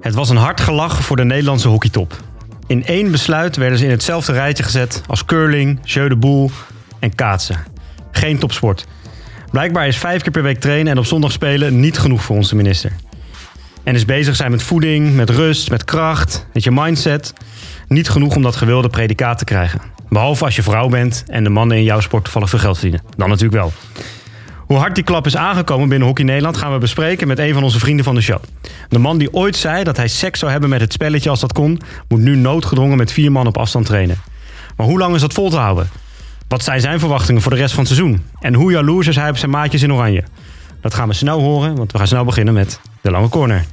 Het was een hard gelach voor de Nederlandse hockeytop. In één besluit werden ze in hetzelfde rijtje gezet als curling, jeu de boule en kaatsen. Geen topsport. Blijkbaar is vijf keer per week trainen en op zondag spelen niet genoeg voor onze minister. En is bezig zijn met voeding, met rust, met kracht, met je mindset. Niet genoeg om dat gewilde predicaat te krijgen. Behalve als je vrouw bent en de mannen in jouw sport toevallig veel geld verdienen. Dan natuurlijk wel. Hoe hard die klap is aangekomen binnen Hockey Nederland gaan we bespreken met een van onze vrienden van de show. De man die ooit zei dat hij seks zou hebben met het spelletje als dat kon, moet nu noodgedwongen met vier man op afstand trainen. Maar hoe lang is dat vol te houden? Wat zijn zijn verwachtingen voor de rest van het seizoen? En hoe jaloers is hij op zijn maatjes in oranje? Dat gaan we snel horen, want we gaan snel beginnen met de lange corner.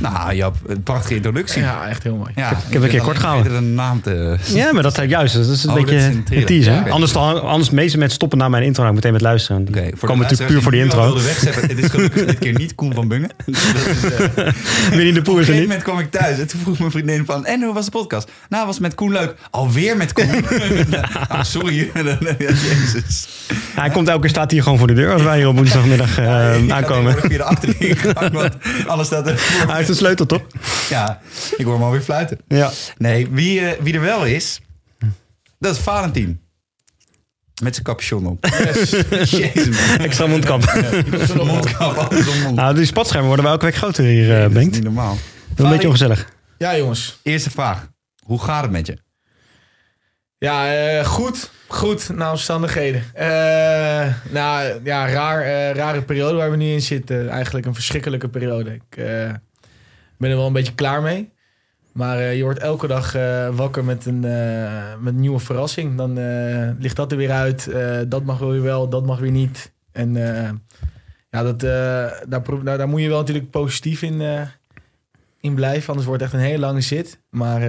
Nou, Jap, een prachtige introductie. Ja, echt heel mooi. Ja, ik heb een keer kort gehouden. een naam te... Ja, maar dat juist. Dat is een Oh, beetje is een een, thriller. tease. Hè? Ja, oké. Anders, dan- anders de meeste mensen stoppen na mijn intro en meteen met luisteren. Oké, voor komen de natuurlijk puur voor die intro. wilde wegzetten. Het is gelukkig dit keer niet Koen van Bungen. Dus dat is, eh, Winnie de Poel Op een is er gegeven niet. moment kwam ik thuis en toen vroeg mijn vriendin van... En hoe was de podcast? Nou, was met Koen leuk. Alweer met Koen? ah, sorry. Ja, Jezus. Hij komt elke keer staat hier gewoon voor de deur als wij hier op woensdagmiddag eh, Ik aankomen. tegenwoordig via de want anders staat er... heeft een sleutel, toch? Ja, ik hoor hem alweer fluiten. Ja. Nee, wie, eh, wie er wel is, dat is Valentin. Met zijn capuchon op. Jezus, man. Extra mondkap. Mondkap, alles om mond. Nou, die spatschermen worden wel elke week groter hier, eh Dat Bengt. niet normaal. Dat is een beetje ongezellig. Ja, jongens. Eerste vraag. Hoe gaat het met je? Ja, eh, goed. Goed, naar omstandigheden. Eh, nou ja, raar, eh, rare periode waar we nu in zitten. Eigenlijk een verschrikkelijke periode. Ik eh, ben er wel een beetje klaar mee. Maar eh, je wordt elke dag eh, wakker met een, eh, met nieuwe verrassing. Dan ligt dat er weer uit. Dat mag weer wel, dat mag weer niet. En ja, dat, daar, daar, moet je wel natuurlijk positief in, in blijven. Anders wordt het echt een hele lange zit. Maar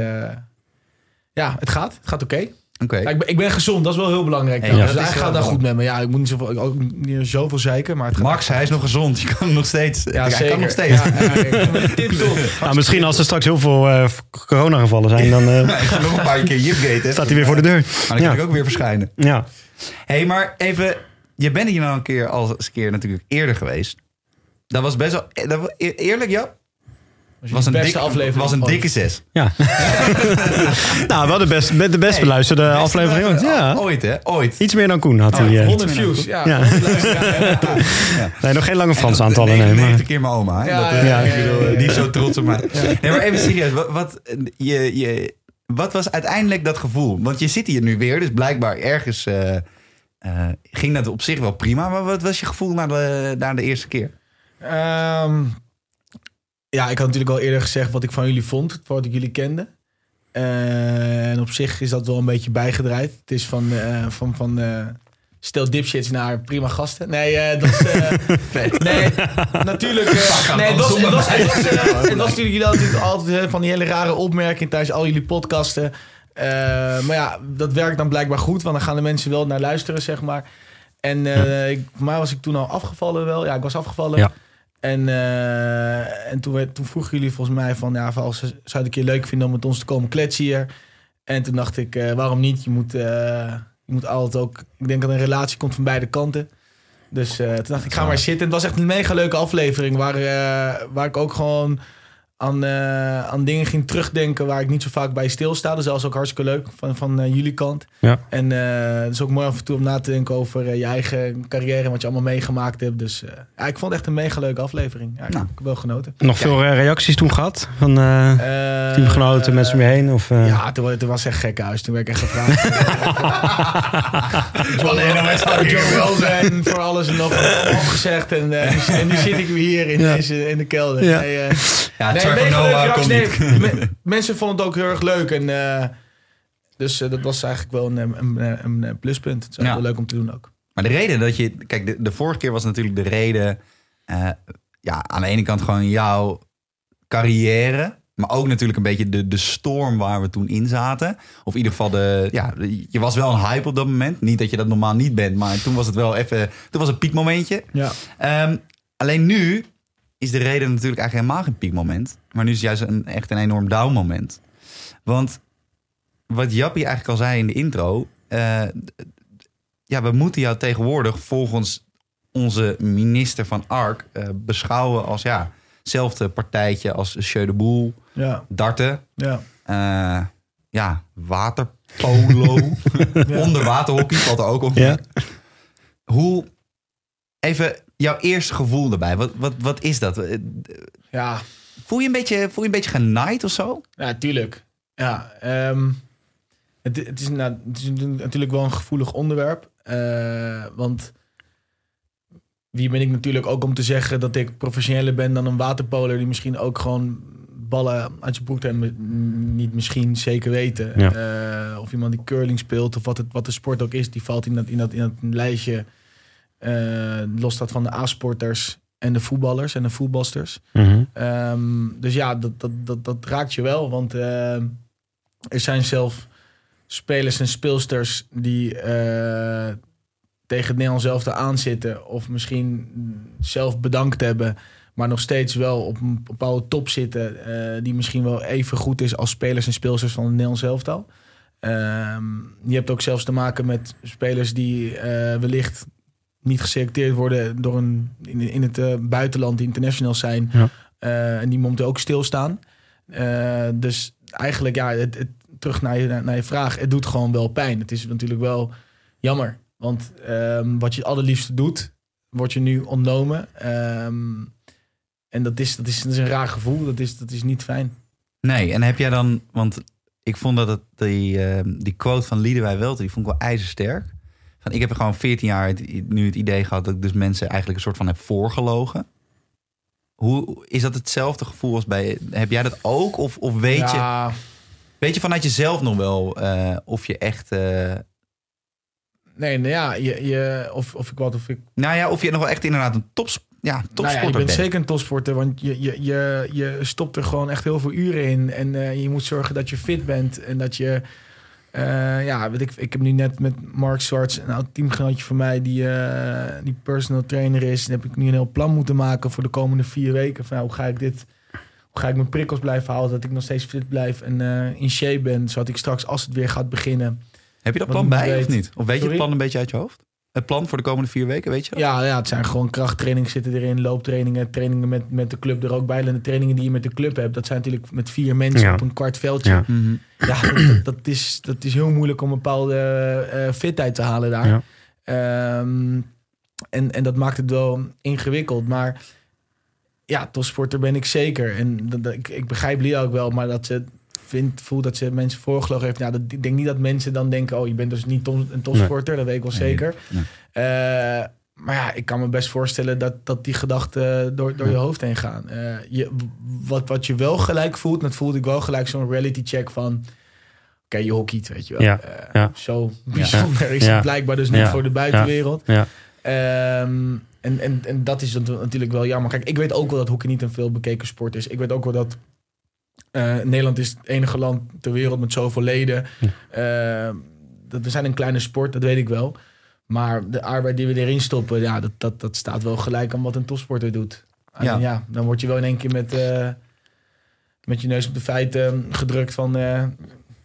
ja, het gaat. Het gaat oké. Oké. Ja, ik, ben, ik ben gezond, dat is wel heel belangrijk. Hey, dus eigenlijk wel gaat wel. goed met me. Ja, ik moet niet zoveel, ook niet zoveel zeiken, maar het gaat Max, hij is nog gezond. Je kan hem nog steeds. Ja, hij zeker. kan nog steeds. Nou, misschien als er straks heel veel eh coronagevallen zijn, dan eh, Hij nog een paar keer Jipgate. hè? staat hij weer voor de deur. Maar dan kan ik ook weer verschijnen. Ja. Hé, hey, maar even... Je bent hier nou een keer als een keer natuurlijk eerder geweest. Dat was best wel... Dat e- eerlijk, ja? Was een, beste dik, aflevering was een ooit. dikke zes. ja. nou, wel de best, met de best Hey, beluisterde Beste aflevering. ooit. beluisteraar. Ja. Ooit, hè? Ooit. Iets meer dan Koen had hij. eh. 100 views, ja. Ja. 100 luisteraars, ja. nee, nog geen lange Frans aantallen. Nee, 99 maar, keer mijn oma. Hè? Ja, dat, ja, eh, ja, bedoel. Die is zo trots op mij. Nee, maar even serieus. Wat, wat, je, je, wat was uiteindelijk dat gevoel? Want je zit hier nu weer, dus blijkbaar ergens eh, eh, ging dat op zich wel prima. Maar wat was je gevoel na de, na de eerste keer? Ehm, ja, ik had natuurlijk al eerder gezegd wat ik van jullie vond, wat ik jullie kende. Eh, en op zich is dat wel een beetje bijgedraaid. Het is van, eh, van, van eh, stel dipshits naar prima gasten. Nee, eh, dat is... eh, Nee, natuurlijk. nee, eh, het was natuurlijk jullie natuurlijk altijd van die hele rare opmerkingen tijdens al jullie podcasten. Eh, maar ja, dat werkt dan blijkbaar goed, want dan gaan de mensen wel naar luisteren, zeg maar. En eh, ik, voor mij was ik toen al afgevallen wel. Ja, ik was afgevallen. Ja. En, eh, en toen, werd, toen vroegen jullie volgens mij van... Ja, van als ze zou het een keer leuk vinden om met ons te komen kletsen hier. En toen dacht ik, eh, waarom niet? Je moet, eh, je moet altijd ook... Ik denk dat een relatie komt van beide kanten. Dus toen dacht ik, ik ga maar zitten. Het was echt een mega leuke aflevering... waar, waar ik ook gewoon aan, eh, aan dingen ging terugdenken... waar ik niet zo vaak bij stilsta. Dus dat was ook hartstikke leuk van, van eh, jullie kant. Ja. En eh, het is ook mooi af en toe om na te denken over je eigen carrière... en wat je allemaal meegemaakt hebt. Dus ja, ik vond het echt een mega leuke aflevering. Ja, ik Nou. heb wel genoten. nog veel reacties toen gehad van teamgenoten, mensen om je heen? Of, eh, Ja, toen was echt gek huis. Toen werd ik echt gevraagd. Joe Welzen voor alles en nog wat afgezegd. En, eh, nu, en nu zit ik weer hier in, Ja. deze, in de kelder. Ja. Nee, eh, Ja, nee, Trevor mega Noah leuke komt reacties. niet. Nee, me- mensen vonden het ook heel erg leuk. En, eh, dus dat was eigenlijk wel een, een, een, een pluspunt. Het is Ja. wel leuk om te doen ook. Maar de reden dat je... Kijk, de, de vorige keer was natuurlijk de reden... eh, ja, aan de ene kant gewoon jouw carrière... maar ook natuurlijk een beetje de, de storm waar we toen in zaten. Of in ieder geval, de, ja, je was wel een hype op dat moment. Niet dat je dat normaal niet bent, maar toen was het wel even... Toen was een piekmomentje. Ja. Ehm, alleen nu is de reden natuurlijk eigenlijk helemaal geen piekmoment. Maar nu is het juist een, echt een enorm down moment. Want wat Jappie eigenlijk al zei in de intro. eh, ja, we moeten jou tegenwoordig volgens onze minister van Ark eh, beschouwen als ja, hetzelfde partijtje als Jeu de Boel, Ja, darten, ja. eh, ja, waterpolo, onderwaterhockey valt er ook op. Ja. Hoe, even jouw eerste gevoel erbij. Wat, wat, wat is dat? Ja, Voel je een beetje, voel je een beetje genaaid of zo? Ja, tuurlijk. Ja, ehm, het, het, is, nou, het is natuurlijk wel een gevoelig onderwerp. eh, want wie ben ik natuurlijk ook om te zeggen dat ik professioneler ben dan een waterpoler die misschien ook gewoon ballen uit zijn broek en niet misschien zeker weten. Eh, of iemand die curling speelt of wat, het, wat de sport ook is, die valt in dat, in dat, in dat lijstje. eh los staat van de A-sporters en de voetballers en de voetbalsters. Mhm. Ehm, dus ja, dat, dat, dat, dat raakt je wel. Want ehm, er zijn zelf spelers en speelsters die eh, tegen het Nederlands zelf aanzitten. Of misschien zelf bedankt hebben. Maar nog steeds wel op een bepaalde top zitten. eh, die misschien wel even goed is als spelers en speelsters van het Nederlands elftal. Ehm, je hebt ook zelfs te maken met spelers die eh, wellicht niet geselecteerd worden door een, in, in het eh, buitenland, die internationals zijn. Ja. En die momenteel ook stilstaan. Dus eigenlijk, ja, het, het, terug naar je, naar je vraag. Het doet gewoon wel pijn. Het is natuurlijk wel jammer. Want ehm, wat je het allerliefste doet, wordt je nu ontnomen. Ehm, en dat is, dat, is, dat is een raar gevoel. Dat is, dat is niet fijn. Nee, en heb jij dan, want ik vond dat het, die, eh, die quote van Liedewij Welter, die vond ik wel ijzersterk. Van, ik heb er gewoon 14 jaar het, nu het idee gehad dat ik dus mensen eigenlijk een soort van heb voorgelogen. Hoe is dat hetzelfde gevoel als bij, heb jij dat ook? Of, of weet, je, weet je vanuit jezelf nog wel eh, of je echt, eh, nee, nou ja, je, je, of, of ik wat, of ik nou ja, of je nog wel echt inderdaad een tops, ja, Nou ja, topsporter je bent bent? zeker een topsporter, want je, je, je, je stopt er gewoon echt heel veel uren in. En eh, je moet zorgen dat je fit bent en dat je... eh, ja, weet ik, ik heb nu net met Mark Swartz, een oud teamgenootje van mij, die, eh, die personal trainer is. En heb ik nu een heel plan moeten maken voor de komende vier weken. Van, nou, hoe ga ik dit, hoe ga ik mijn prikkels blijven houden, dat ik nog steeds fit blijf en in shape ben, zodat ik straks, als het weer gaat beginnen, Heb je dat plan bij of niet? Of weet je het plan een beetje uit je hoofd? Het plan voor de komende vier weken, weet je dat? Ja, ja, het zijn gewoon krachttrainingen zitten erin, looptrainingen, trainingen met, met de club er ook bij. En de trainingen die je met de club hebt, dat zijn natuurlijk met vier mensen Ja. op een kwart veldje. Ja. Ja, Mhm. dat, dat, dat is, dat is heel moeilijk om een bepaalde eh, fitheid te halen daar. Ja. Ehm, en, en dat maakt het wel ingewikkeld. Maar ja, topsporter ben ik zeker. En dat, dat- ik, ik begrijp Lia ook wel, maar dat ze vindt, voelt dat ze mensen voorgelogen heeft. Ja, dat, ik denk niet dat mensen dan denken, oh, je bent dus niet een topsporter. Dat weet ik wel zeker. nee. Eh, maar ja, ik kan me best voorstellen dat, dat die gedachten door, door je hoofd heen gaan. Eh, je, wat, wat je wel gelijk voelt, dat voelde ik wel gelijk zo'n reality check van... Oké, je hockeyt, weet je wel. Ja, Eh, ja. Zo bijzonder is het blijkbaar dus niet voor de buitenwereld. Ja. Ehm, en, en, en dat is natu- natuurlijk wel jammer. Kijk, ik weet ook wel dat hockey niet een veel bekeken sport is. Ik weet ook wel dat eh, Nederland is het enige land ter wereld met zoveel leden. Ehm, dat, we zijn een kleine sport, dat weet ik wel. Maar de arbeid die we erin stoppen, ja, dat, dat, dat staat wel gelijk aan wat een topsporter doet. Ja. En ja, dan word je wel in één keer met, eh, met je neus op de feiten gedrukt van eh,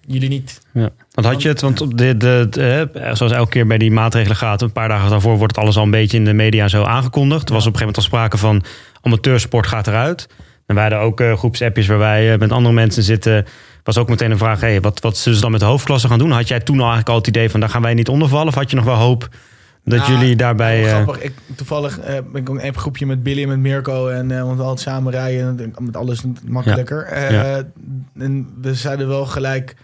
jullie niet. Ja. Want had je het, want op de, de, de, eh, zoals elke keer bij die maatregelen gaat, een paar dagen daarvoor wordt het alles al een beetje in de media zo aangekondigd. Er was op een gegeven moment al sprake van amateursport gaat eruit. En wij hadden ook eh, groepsappjes waar wij eh, met andere mensen zitten. Was ook meteen een vraag, hey, wat, wat zullen ze dan met de hoofdklasse gaan doen? Had jij toen al eigenlijk al het idee van, daar gaan wij niet onder vallen? Of had je nog wel hoop dat Nou, jullie daarbij... Wel eh, grappig. Ik, toevallig ben ik ook een groepje met Billy en met Mirko. En eh, want we altijd samen rijden. en Met alles makkelijker. Ja. En we zeiden wel gelijk...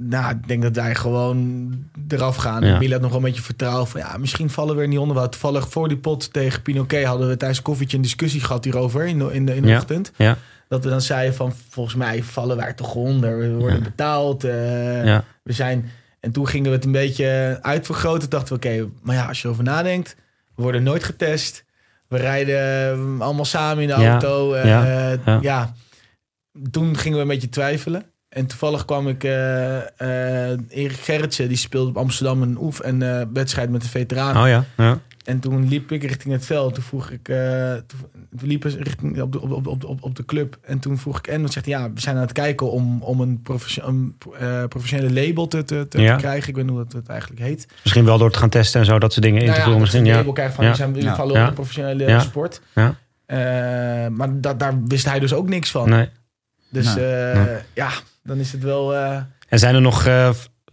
Nou, ik denk dat wij gewoon eraf gaan. Ja. Had nog wel een beetje vertrouwen van... Ja, misschien vallen we er niet onder. Hadden toevallig voor die pot tegen Pinoquet... hadden we tijdens koffietje een discussie gehad hierover in de, in de, in de Ja. ochtend. Ja. Dat we dan zeiden van... Volgens mij vallen wij toch onder. We worden betaald. eh, we zijn... En toen gingen we het een beetje uitvergroten. Dachten we, oké, maar ja, als je erover nadenkt... We worden nooit getest. We rijden eh, allemaal samen in de auto. eh, ja. Toen gingen we een beetje twijfelen. En toevallig kwam ik... eh eh Erik Gerritsen, die speelde op Amsterdam een oef- en eh, wedstrijd met de veteranen. Oh ja, ja. En toen liep ik richting het veld. Toen vroeg ik, toen we liepen richting op de, op, op, op, op de club. En toen vroeg ik en dan zegt hij, ja, we zijn aan het kijken om, om een, profession- een professionele label te, te, te Ja. krijgen. Ik weet niet hoe het, het eigenlijk heet. Misschien wel door te gaan testen en zo, dat soort dingen in Nou te ja, voeren. dat ze Misschien, een ja. label krijgen van, Ja. we zijn in ieder Ja. geval Ja. een professionele Ja. sport. Ja. Maar da- daar wist hij dus ook niks van. Nee. Dus Nee. eh, ja, dan is het wel... eh En zijn er nog eh,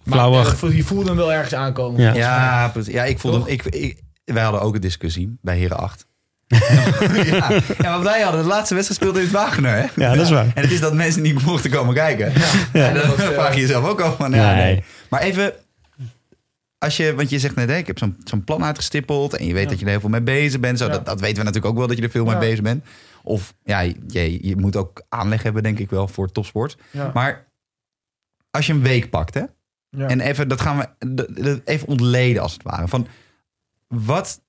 flauwe... maar, je voelde hem wel ergens aankomen. Ja. Ja, ja ik voelde hem. Ik, ik, wij hadden ook een discussie bij Heren 8. ja. ja, want wij hadden de laatste wedstrijd gespeeld in het Wagener. Hè? Ja, dat is waar. En het is dat mensen niet mochten komen kijken. Ja. dan dat was, eh, vraag je jezelf ook af van, ja, Nee. nee. Maar even, als je, want je zegt net, ik heb zo'n zo'n plan uitgestippeld en je weet Ja. dat je er heel veel mee bezig bent. Zo, Ja. dat, dat weten we natuurlijk ook wel, dat je er veel mee bezig bent. Of ja, je, je moet ook aanleg hebben, denk ik wel, voor topsport. Maar als je een week pakt, hè, Ja. en even, dat gaan we even ontleden als het ware. Van wat,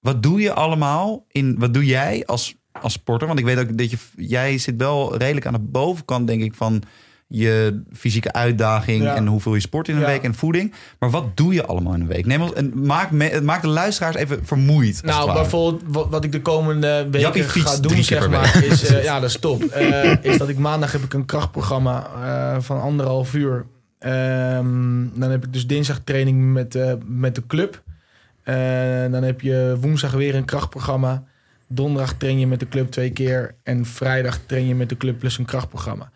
wat doe je allemaal in, wat doe jij als, als sporter? Want ik weet ook dat je, jij zit wel redelijk aan de bovenkant, denk ik, van je fysieke uitdaging Ja. en hoeveel je sport in een Ja. week en voeding. Maar wat doe je allemaal in een week? Neem ons, en maak, me, maak de luisteraars even vermoeid. Nou, bijvoorbeeld wat, wat ik de komende weken ga doen, zeg maar, is, eh, ja, dat is top. Eh, is dat ik maandag heb ik een krachtprogramma eh, van anderhalf uur. Ehm, dan heb ik dus dinsdag training met, met de club. Dan heb je woensdag weer een krachtprogramma. Donderdag train je met de club twee keer. En vrijdag train je met de club plus een krachtprogramma.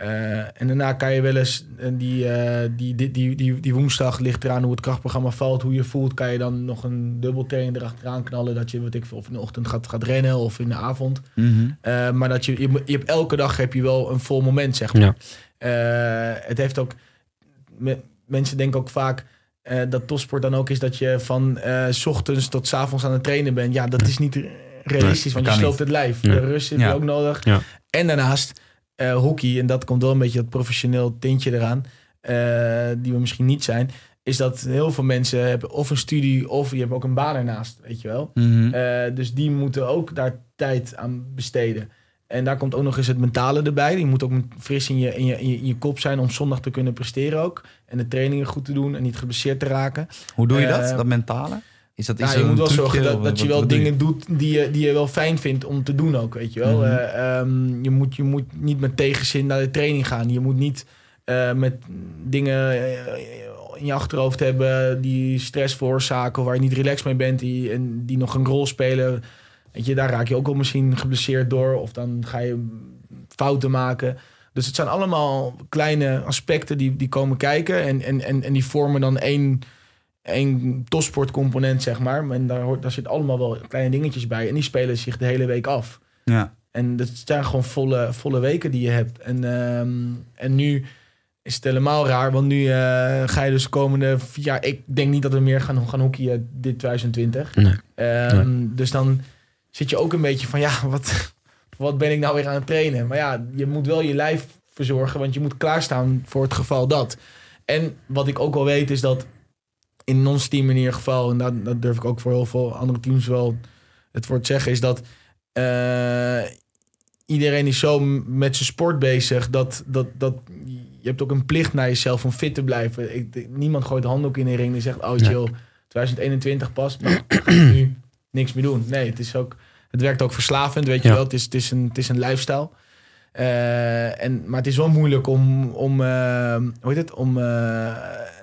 Eh, en daarna kan je wel eens eh, die, eh, die, die, die, die, die woensdag ligt eraan hoe het krachtprogramma valt, hoe je voelt, kan je dan nog een dubbeltraining erachteraan knallen. Dat je, wat ik of in de ochtend gaat, gaat rennen of in de avond. Mhm. Maar dat je, je, hebt elke dag heb je wel een vol moment, zeg maar. Ja. Het heeft ook, me- mensen denken ook vaak dat topsport dan ook is dat je van s ochtends tot s avonds aan het trainen bent. Ja, dat is niet realistisch, want je sloopt het lijf. Nee. De rust heb Ja. je ook nodig. Ja. En daarnaast eh, hockey, en dat komt wel een beetje dat professioneel tintje eraan, eh, die we misschien niet zijn, is dat heel veel mensen hebben of een studie of je hebt ook een baan ernaast, weet je wel. Mhm. Eh, dus die moeten ook daar tijd aan besteden. En daar komt ook nog eens het mentale erbij. Je moet ook fris in je, in je, in je, in je kop zijn om zondag te kunnen presteren ook. En de trainingen goed te doen en niet geblesseerd te raken. Hoe doe je dat, dat mentale? Is dat Ja, je moet wel zorgen dat, dat je wel dingen doet die je, die je wel fijn vindt om te doen ook, weet je wel. Mhm. Eh, ehm, je, moet, je moet niet met tegenzin naar de training gaan. Je moet niet eh, met dingen eh, in je achterhoofd hebben die stress veroorzaken... waar je niet relaxed mee bent die, en die nog een rol spelen. Weet je, daar raak je ook wel misschien geblesseerd door... of dan ga je fouten maken... Dus het zijn allemaal kleine aspecten die, die komen kijken. En, en, en, en die vormen dan één, één topsportcomponent, zeg maar. En daar, hoort, daar zit allemaal wel kleine dingetjes bij. En die spelen zich de hele week af. Ja. En dat zijn gewoon volle, volle weken die je hebt. En, ehm, en nu is het helemaal raar. Want nu eh, ga je dus de komende vier jaar... Ik denk niet dat we meer gaan, gaan hockeyen dit 2020. Nee. Ehm, Dus dan zit je ook een beetje van... Ja, wat, wat ben ik nou weer aan het trainen? Maar ja, je moet wel je lijf verzorgen. Want je moet klaarstaan voor het geval dat. En wat ik ook wel weet is dat... In ons team in ieder geval... En dat, dat durf ik ook voor heel veel andere teams wel het voor te zeggen... Is dat... eh, iedereen is zo met zijn sport bezig dat, dat, dat je hebt ook een plicht naar jezelf om fit te blijven. Ik, niemand gooit de handdoek in de ring en zegt, oh chill, 2021 pas, maar nu niks meer doen. Nee, het is ook, het werkt ook verslavend, weet je Ja. wel. Het is, het is een, het is een lifestyle. Eh, en, maar het is wel moeilijk om, om eh, hoe heet het, om eh,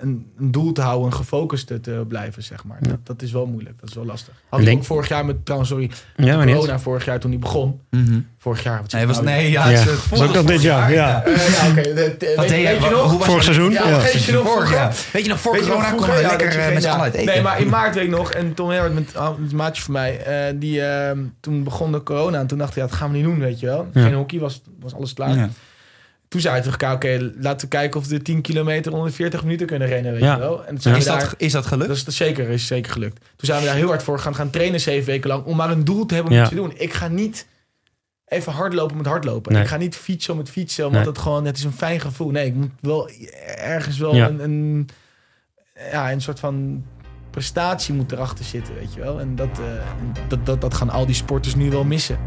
een, een doel te houden en gefocust te, blijven, zeg maar. Dat, dat is wel moeilijk, dat is wel lastig. Had ik Denk- ook vorig jaar met, trouwens, sorry, Ja, maar niet. corona vorig jaar toen die begon. Mhm. Vorig jaar, wat Nee, ik was, nou? nee, ja, Ja. het volgende ook nog dit jaar, ja. Ja, oké. de- de- Wat deed je nog? hoe was Vorig seizoen? Ja, Ja. weet je nog Vorig vroeger? jaar. Weet je nog, voor corona Ja, lekker dat je geen- met z'n ja. allen eten. Nee, maar in maart weet ik nog. En Tom Herbert met met een maatje van mij. eh, die, toen begon de corona. En toen dacht ik, ja, dat gaan we niet doen, weet je wel. Ja. Geen hockey, was, was alles klaar. Ja. Toen zei elkaar, oké, laten we kijken of we de 10 kilometer onder de 40 minuten kunnen rennen, weet Ja. je wel. En toen zijn Is we daar, dat, is dat gelukt? dat is dat zeker, is zeker gelukt. Toen zijn we daar heel hard voor gaan, gaan trainen, zeven weken lang, om maar een doel te hebben om te doen. Ik ga niet even hardlopen met hardlopen. Nee. Ik ga niet fietsen om het fietsen, omdat Nee. het gewoon, het is een fijn gevoel. Nee, ik moet wel ergens wel Ja. een, een, ja, een soort van prestatie moet erachter zitten, weet je wel. En dat, eh, dat, dat, dat gaan al die sporters nu wel missen.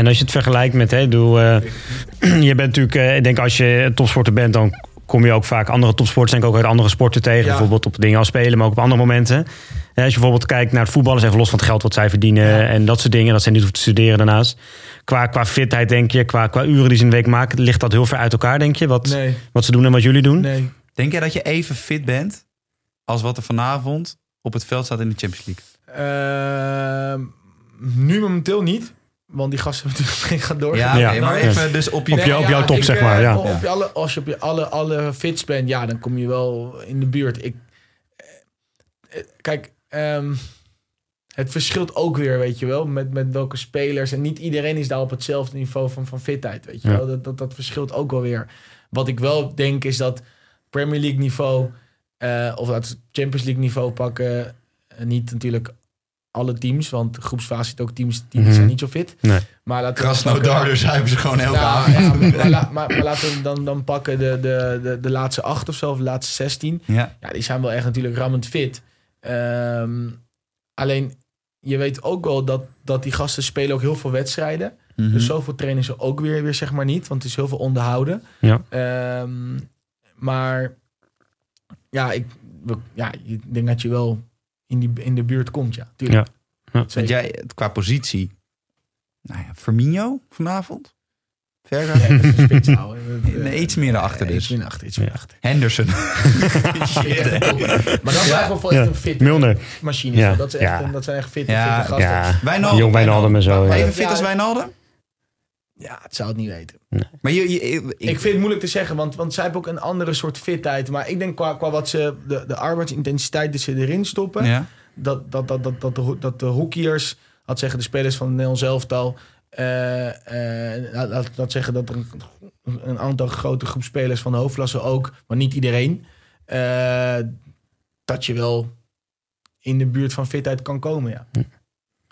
En als je het vergelijkt met, hè, doe, eh, je bent natuurlijk, eh, ik denk als je topsporter bent, dan kom je ook vaak andere topsporters, denk ik ook uit andere sporten tegen. Ja. Bijvoorbeeld op dingen als spelen, maar ook op andere momenten. En als je bijvoorbeeld kijkt naar het voetballen, even los van het geld wat zij verdienen Ja. en dat soort dingen, dat zij niet hoeven te studeren daarnaast. Qua, qua fitheid, denk je, qua, qua uren die ze in de week maken, ligt dat heel ver uit elkaar, denk je? Wat, Nee, wat ze doen en wat jullie doen? nee. Denk jij dat je even fit bent als wat er vanavond op het veld staat in de Champions League? Ehm, nu momenteel niet. Want die gasten hebben natuurlijk geen gaan door. Ja, maar Ja. even dus op je... Op op jouw top, zeg maar, ja. Op je alle, als je op je alle, alle fits bent, ja, dan kom je wel in de buurt. Ik, eh, kijk, ehm, het verschilt ook weer, weet je wel, met, met welke spelers. En niet iedereen is daar op hetzelfde niveau van, van fitheid, weet je Ja. wel. Dat, dat, dat verschilt ook wel weer. Wat ik wel denk is dat Premier League niveau, eh, of dat Champions League niveau pakken, eh, niet natuurlijk alle teams, want groepsfase zit ook teams die Mhm. zijn niet zo fit. Nee. Maar laten we Krasnodar, dus hebben ze gewoon avond. ja, maar, maar, la- maar, maar laten we dan, dan pakken de, de, de, de laatste acht of zo, of de laatste 16. Ja. Ja, die zijn wel echt natuurlijk rammend fit. Ehm, alleen, je weet ook wel dat, dat die gasten spelen ook heel veel wedstrijden. Mhm. Dus zoveel trainen ze ook weer, weer zeg maar niet. Want het is heel veel onderhouden. Ja. Ehm, maar ja, ik, ja, ik denk dat je wel in, die, in de buurt komt, ja. Tuurlijk. Want Zeker. jij, qua positie... Nou ja, Firmino vanavond? Verder? Ja, dat is een spits houden. Nee, iets meer daarachter Ja, dus. Iets meer achter, iets meer Ja. achter. Henderson. Ja, top. Maar dat zijn gewoon Ja. echt een fit Milner. machines. Ja. Dat, is echt, Ja. dat zijn echt fitte, Ja. fitte gasten. Ja, Wijnaldum. jong Wijnaldum en zo. Ja. Even fit Ja. als Wijnaldum? Ja, het zou het niet weten. Maar je, je, ik, Ik vind het moeilijk te zeggen, want, want zij hebben ook een andere soort fitheid. Maar ik denk qua, qua wat ze, de, de arbeidsintensiteit die ze erin stoppen, Ja. dat, dat, dat, dat, dat, de, dat de hockeyers, had zeggen de spelers van Nederlands elftal, eh, eh, laat, zeggen dat er een, een aantal grote groep spelers van de hoofdklasse ook, maar niet iedereen, eh, dat je wel in de buurt van fitheid kan komen,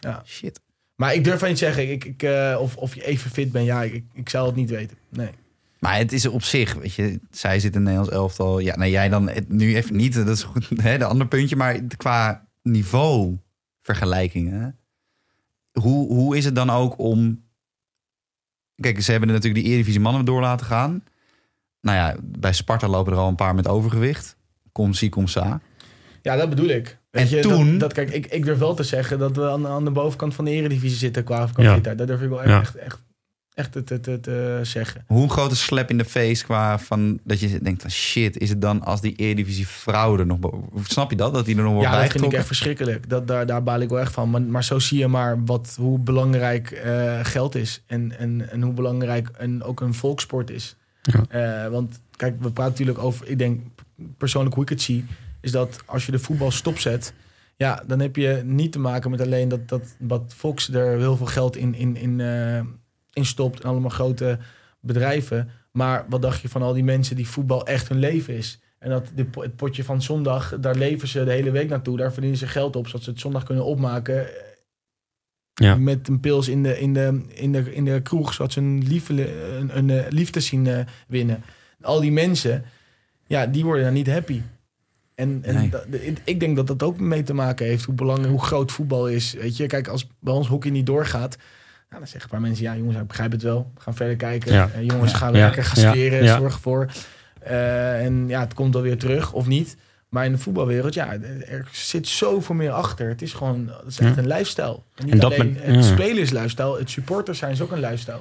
ja. Shit. Maar ik durf van niet zeggen ik, ik, eh, of, of je even fit bent. Ja, ik, ik zou het niet weten. Nee. Maar het is op zich, weet je, zij zit in het Nederlands elftal. Ja, nee, jij dan nu even niet. Dat is goed, hè, de andere puntje. Maar qua niveau vergelijkingen. Hoe, hoe is het dan ook om... Kijk, ze hebben natuurlijk die Eredivisie mannen door laten gaan. Nou ja, bij Sparta lopen er al een paar met overgewicht. Kom zie, kom sa. Ja, dat bedoel ik. Weet En je, toen- Dat, dat, kijk, ik, ik durf wel te zeggen dat we aan, aan de bovenkant van de eredivisie zitten qua, qua Ja. Dat durf ik wel echt, Ja. echt, echt, echt te, te, te, te zeggen. Hoe een grote slap in de face qua van... Dat je denkt van shit, is het dan als die Eredivisie vrouwen er nog... Snap je dat? Dat die er nog wordt Ja, dat vind ik echt verschrikkelijk. Dat, daar, daar baal ik wel echt van. Maar, maar zo zie je maar wat, hoe belangrijk eh, geld is. En, en, en hoe belangrijk een, ook een volkssport is. Ja. Eh, want kijk, we praten natuurlijk over... Ik denk, persoonlijk hoe ik het zie... is dat als je de voetbal stopzet... Ja, dan heb je niet te maken met alleen dat, dat wat Fox er heel veel geld in, in, in, eh, in stopt. En allemaal grote bedrijven. Maar wat dacht je van al die mensen die voetbal echt hun leven is? En dat de, het potje van zondag, daar leven ze de hele week naartoe. Daar verdienen ze geld op, zodat ze het zondag kunnen opmaken. Ja. Met een pils in de, in de, in de, in de kroeg, zodat ze een, liefde, een, een liefde zien eh, winnen. Al die mensen, ja, die worden dan niet happy. En, en Nee. dat- ik- denk dat dat ook mee te maken heeft hoe belangrijk, hoe groot voetbal is. Weet je, kijk, als bij ons hockey niet doorgaat, nou, dan zeggen een paar mensen, ja jongens, ik begrijp het wel. We gaan verder kijken. Ja. Eh, jongens, gaan Ja. lekker, gaan studeren, Ja. zorg ervoor. Eh, en ja, het komt wel weer terug, of niet. Maar in de voetbalwereld, ja, er zit zoveel meer achter. Het is gewoon, het is echt Ja. een lifestyle. En niet En dat alleen met- het ja. spelen is lifestyle, het supporters zijn is ook een lifestyle.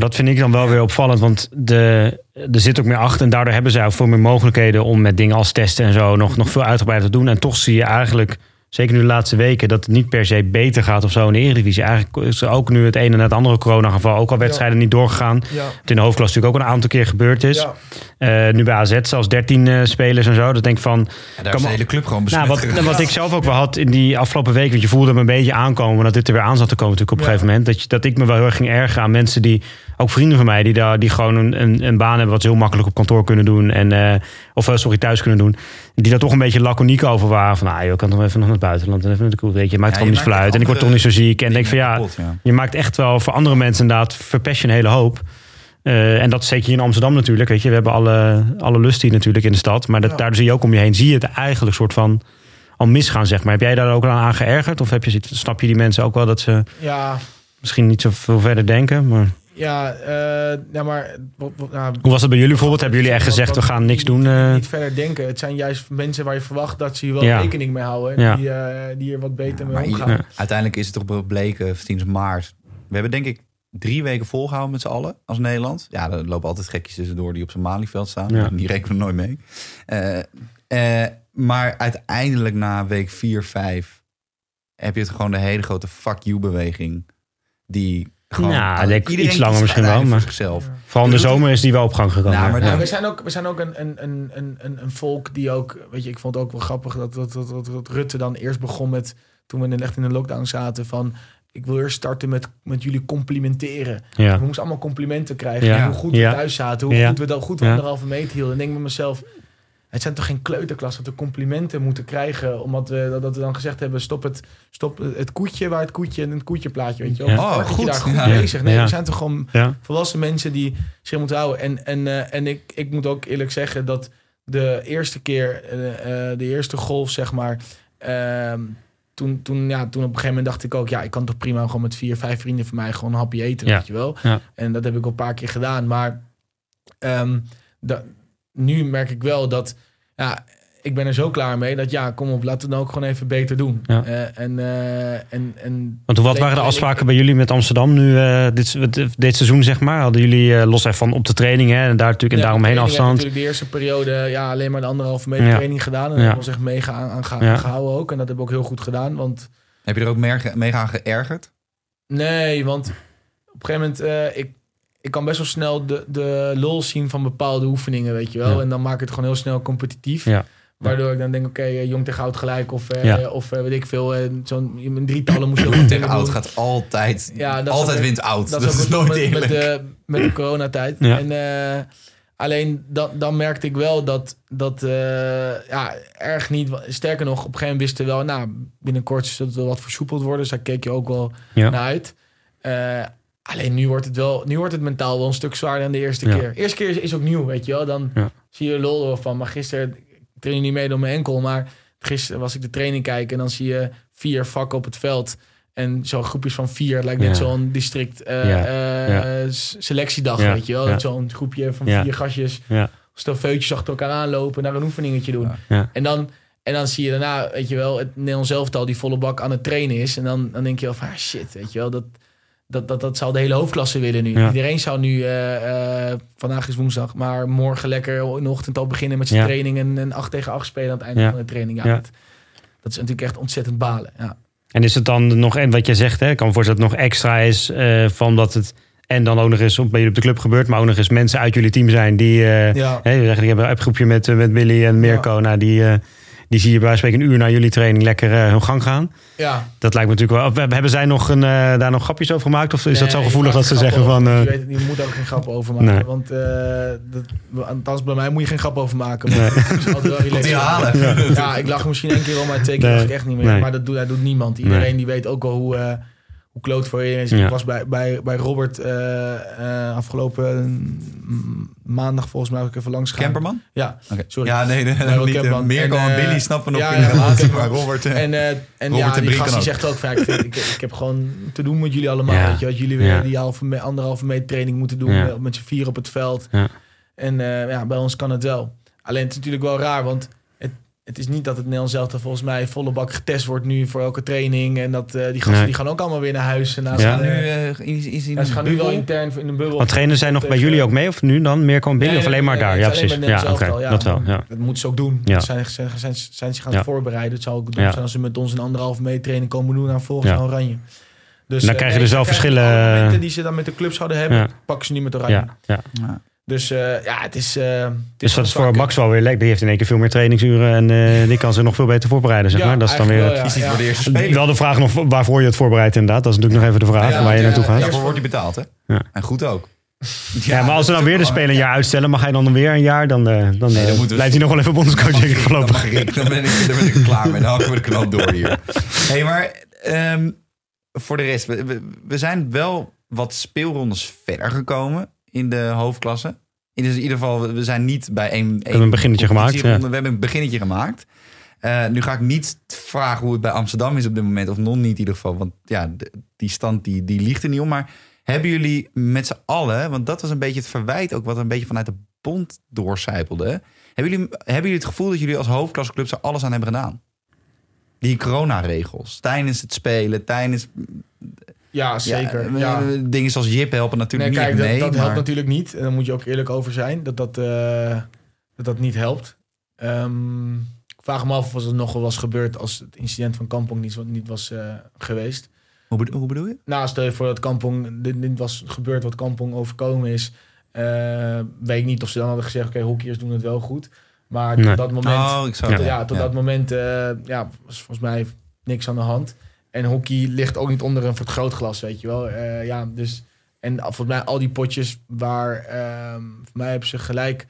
Dat vind ik dan wel weer opvallend, want de, er zit ook meer achter. En daardoor hebben zij ook veel meer mogelijkheden om met dingen als testen en zo nog, nog veel uitgebreider te doen. En toch zie je eigenlijk, zeker nu de laatste weken, dat het niet per se beter gaat of zo in de Eredivisie. Eigenlijk is er ook nu het ene na het andere coronageval ook al wedstrijden niet doorgegaan. Ja. Wat in de hoofdklasse natuurlijk ook een aantal keer gebeurd is. Ja. Eh, nu bij AZ zelfs 13 eh, spelers en zo. Dat denk ik van, Ja, daar is Kan de hele club gewoon besmet nou, wat, wat ik zelf ook wel had in die afgelopen week. Want je voelde me een beetje aankomen dat dit er weer aan zat te komen natuurlijk op een Ja. gegeven moment. Dat, je, dat ik me wel heel erg ging ergeren aan mensen die, ook vrienden van mij, die, daar, die gewoon een, een, een baan hebben wat ze heel makkelijk op kantoor kunnen doen. En, eh, of sorry, thuis kunnen doen. Die daar toch een beetje laconiek over waren. Van, ah joh, ik kan toch even nog naar het buitenland en even naar de koel. Weet je, maakt Ja, gewoon niet veel maakt uit. En ik word toch niet zo ziek. En denk van ja, Kapot, ja. je maakt echt wel voor andere mensen inderdaad, verpest je een hele hoop. Eh, en dat zeker hier in Amsterdam natuurlijk. Weet je, we hebben alle, alle lust hier natuurlijk in de stad. Maar dat, Ja. daardoor zie je ook om je heen, zie je het eigenlijk soort van al misgaan, zeg maar. Heb jij daar ook aan, aan geërgerd? Of heb je, snap je die mensen ook wel dat ze... Ja, misschien niet zoveel verder denken. Maar Ja, eh, ja maar... wat- wat- nou, hoe was het bij jullie bijvoorbeeld? Hebben jullie echt wat- gezegd, we gaan niks doen? eh? Niet verder denken. Het zijn juist mensen waar je verwacht dat ze hier wel Ja. rekening mee houden. Ja. die, eh, die er wat beter mee Maar omgaan. uiteindelijk is het toch gebleken sinds maart. We hebben denk ik drie weken volgehouden met z'n allen als Nederland. Ja, er lopen altijd gekjes tussendoor die op zijn Malieveld staan. Ja. Die rekenen we nooit mee. Eh, eh, maar uiteindelijk na week 4, 5 heb je het gewoon de hele grote fuck you beweging. Die gewoon... Ja, ik denk iedereen iets langer misschien wel, maar- voor zichzelf. Vooral in de zomer is die wel op gang gekomen. Nou, maar ja. We zijn ook, we zijn ook een, een, een, een, een, volk die ook... Weet je, ik vond het ook wel grappig dat, dat, dat, dat, dat Rutte dan eerst begon met... Toen we echt in de lockdown zaten van... Ik wil eerst starten met, met jullie complimenteren. ja. We moesten allemaal complimenten krijgen. Ja. Hoe goed we thuis zaten. Hoe goed we dan goed we anderhalve meter hielden. En denk ik bij mezelf... Het zijn toch geen kleuterklas dat we complimenten moeten krijgen. Omdat we, dat- we dan gezegd hebben... Stop het, stop het koetje waar het koetje... Een koetjeplaatje, weet je wel. Ja. Oh, dat je goed. daar goed Ja. bezig. Nee, Ja. we zijn toch gewoon Ja. volwassen mensen die zich moeten houden. En, en, eh, en ik, ik moet ook eerlijk zeggen dat de eerste keer, eh, eh, de eerste golf, zeg maar. ehm, toen, toen, ja, toen op een gegeven moment dacht ik ook, ja, ik kan toch prima gewoon met vier, vijf vrienden van mij gewoon een hapje eten, Ja. weet je wel. Ja. En dat heb ik al een paar keer gedaan. Maar ehm, da- nu merk ik wel dat, ja, ik ben er zo klaar mee dat ja, kom op, laten we het dan ook gewoon even beter doen. Ja. Eh, en, eh, en, en Want wat waren de ik- afspraken bij jullie met Amsterdam nu eh, dit, dit seizoen, zeg maar? Hadden jullie eh, los van op de training hè, en daar natuurlijk en Ja, daaromheen afstand? natuurlijk de eerste periode ja, alleen maar de anderhalve meter Ja. training gedaan. En Ja. daar was echt mega aan, aan geha- Ja. gehouden ook. En dat heb ik ook heel goed gedaan. Want Heb je er ook meer- mee aan geërgerd? nee, want op een gegeven moment... eh, ik, ik kan best wel snel de, de lol zien van bepaalde oefeningen, weet je wel. Ja. En dan maak ik het gewoon heel snel competitief. Ja. Waardoor ik dan denk, oké, eh, jong tegen oud gelijk. Of, eh, Ja. of eh, weet ik veel, eh, zo'n in drietallen moest je ook Tegen oud doen. gaat altijd... Ja, altijd ook- wint oud. Dat, Dat, is nooit met, eerlijk. met, de, met de coronatijd. Ja. En, eh, alleen dan, dan merkte ik wel dat, dat eh, ja, erg niet. Sterker nog, op een gegeven moment wisten we wel, nou, binnenkort zal het wel wat versoepeld worden. Dus daar keek je ook wel Ja. naar uit. Alleen nu wordt het wel, nu wordt het mentaal wel een stuk zwaarder dan de eerste Ja. keer. eerste keer is, is ook nieuw, weet je wel. Dan Ja. zie je lol van. Maar gisteren ik train niet mee door mijn enkel, maar gisteren was ik de training kijken en dan zie je vier vakken op het veld. En zo'n groepjes van vier lijkt net Ja. zo'n district eh, eh, selectiedag, weet je wel. Zo'n groepje van vier gastjes, Ja. stofeutjes achter elkaar aanlopen, naar een oefeningetje doen. En, dan, en dan zie je daarna, weet je wel, het Nederlands elftal die volle bak aan het trainen is. En dan, dan denk je wel van, ah, shit, weet je wel, dat, dat, dat, dat zou de hele hoofdklasse willen nu. Ja. Iedereen zou nu, eh, eh, vandaag is woensdag, maar morgen lekker in de ochtend al beginnen met zijn Ja. training en, en 8 tegen 8 spelen aan het einde Ja. van de training. Ja. Dat, dat is natuurlijk echt ontzettend balen. Ja. En is het dan nog, en wat jij zegt, hè, ik kan me voorstellen dat het nog extra is eh, van dat het en dan ook nog eens op, bij jullie op de club gebeurt, maar ook nog eens mensen uit jullie team zijn die, hè, die hebben een appgroepje met, met Billy en Mirko, nou, die, die zie je bij wijze van spreken een uur na jullie training lekker eh, hun gang gaan. ja. Dat lijkt me natuurlijk wel. Hebben zij nog een, eh, daar nog grapjes over gemaakt? Of is dat zo Nee, gevoelig je dat ze zeggen van. over. eh, Je, weet, je moet ook geen grappen over maken. Nee. Want eh dat, althans bij mij moet je geen grap over maken. Maar het is altijd wel Komt relaxed. die halen. Ja, ik lach misschien één keer om, maar twee keer Nee. lach ik echt niet meer. Nee. Maar dat doet, dat doet niemand. Iedereen Nee. die weet ook wel hoe, eh hoe kloot voor je is. Ja. Ik was bij, bij, bij Robert eh, eh, afgelopen maandag volgens mij ook even langs gegaan. Camperman? Ja, Oké. Sorry. Ja, nee, nee, niet. Camperman. eh, Mirko En, en, Billy snappen nog ja, in ja, de relatie, maar Robert... En, eh, en Robert ja, en die Brinken gast die ook. zegt ook ja, ik, vind, ik, ik heb gewoon te doen met jullie allemaal. Ja. Weet je, wat jullie weer Ja. die halve, me- anderhalve meter training moeten doen Ja. met z'n vier op het veld. Ja. En eh, ja, bij ons kan het wel. Alleen het is natuurlijk wel raar, want het, is niet dat het Nederlands zelf volgens mij volle bak getest wordt nu voor elke training. En dat eh, die gasten Nee. die gaan ook allemaal weer naar huis. En Ja. ze gaan, nu eh, eh, is, is in ja, ze gaan nu wel intern in een bubbel. Want trainen zij nog bij jullie ook mee? Of nu dan? Mirko en Billy? Nee, of alleen maar daar? Ja, precies. Ja, oké. Dat wel. Ja. Dat moeten ze ook doen. Ja. Zijn, zijn, zijn, zijn zich aan het Ja. voorbereiden. Het zou ook doen Ja. zijn als ze met ons een anderhalve meter training komen doen aan volgens Ja. Oranje. Dus, En dan krijg je dus wel ze verschillen, die ze dan met de clubs zouden hebben, pakken ze nu met Oranje. Ja. Dus eh, ja, het is. eh het Dus dat is voor. Max wel weer lekker. Die heeft in één keer veel meer trainingsuren en eh, die kan zich nog veel beter voorbereiden. Zeg Ja, maar. Dat is dan weer. wel, Is niet ja. voor de eerste speler. Wel de vraag nog waarvoor je het voorbereidt inderdaad. Dat is natuurlijk nog even de vraag Ja, waar je ja, naartoe gaat. ja. Ja, Daarvoor wordt hij betaald, hè? Ja. En goed ook. maar als ze dan weer de speler een jaar uitstellen, mag hij dan weer een jaar? Dan, eh, dan, Nee, dan we- blijft hij nog wel even bondscoach denk ik Dan, voorlopig. ik, dan, ben ik, dan ben ik klaar mee. Dan hakken we de knoop door hier. hey, maar ehm, voor de rest. We, we, we zijn wel wat speelrondes verder gekomen in de hoofdklasse. In, dus in ieder geval, we zijn niet bij één... hebben een beginnetje gemaakt, We hebben een beginnetje gemaakt. Eh, nu ga ik niet vragen hoe het bij Amsterdam is op dit moment. Of nog niet in ieder geval. Want ja, de- die stand die, die ligt er niet om. Maar hebben jullie met z'n allen... Want dat was een beetje het verwijt ook... wat een beetje vanuit de bond doorcijpelde. Hebben jullie, hebben jullie het gevoel dat jullie als hoofdklasseclub... er alles aan hebben gedaan? Die coronaregels. Tijdens het spelen, tijdens... Ja, zeker. Ja, Ja, eh, Dingen zoals Jip helpen natuurlijk nee, kijk, niet dat, mee. dat helpt maar- natuurlijk niet. En daar moet je ook eerlijk over zijn. Dat dat, eh, dat, dat niet helpt. Ehm, ik vraag me af of het nog wel was gebeurd als het incident van Kampong niet, niet was eh, geweest. Hoe bedo- hoe bedoel je? Nou, stel je voor dat Kampong, dit, dit was gebeurd wat Kampong overkomen is. eh, weet ik niet of ze dan hadden gezegd, oké, hockeyers doen het wel goed. Maar Nee. tot dat moment, Oh, ik zou ja, ja, tot dat moment eh, ja, was volgens mij niks aan de hand. En hockey ligt ook niet onder een vergrootglas, weet je wel. Eh, ja, dus, en volgens mij al die potjes waar, ehm voor mij hebben ze gelijk...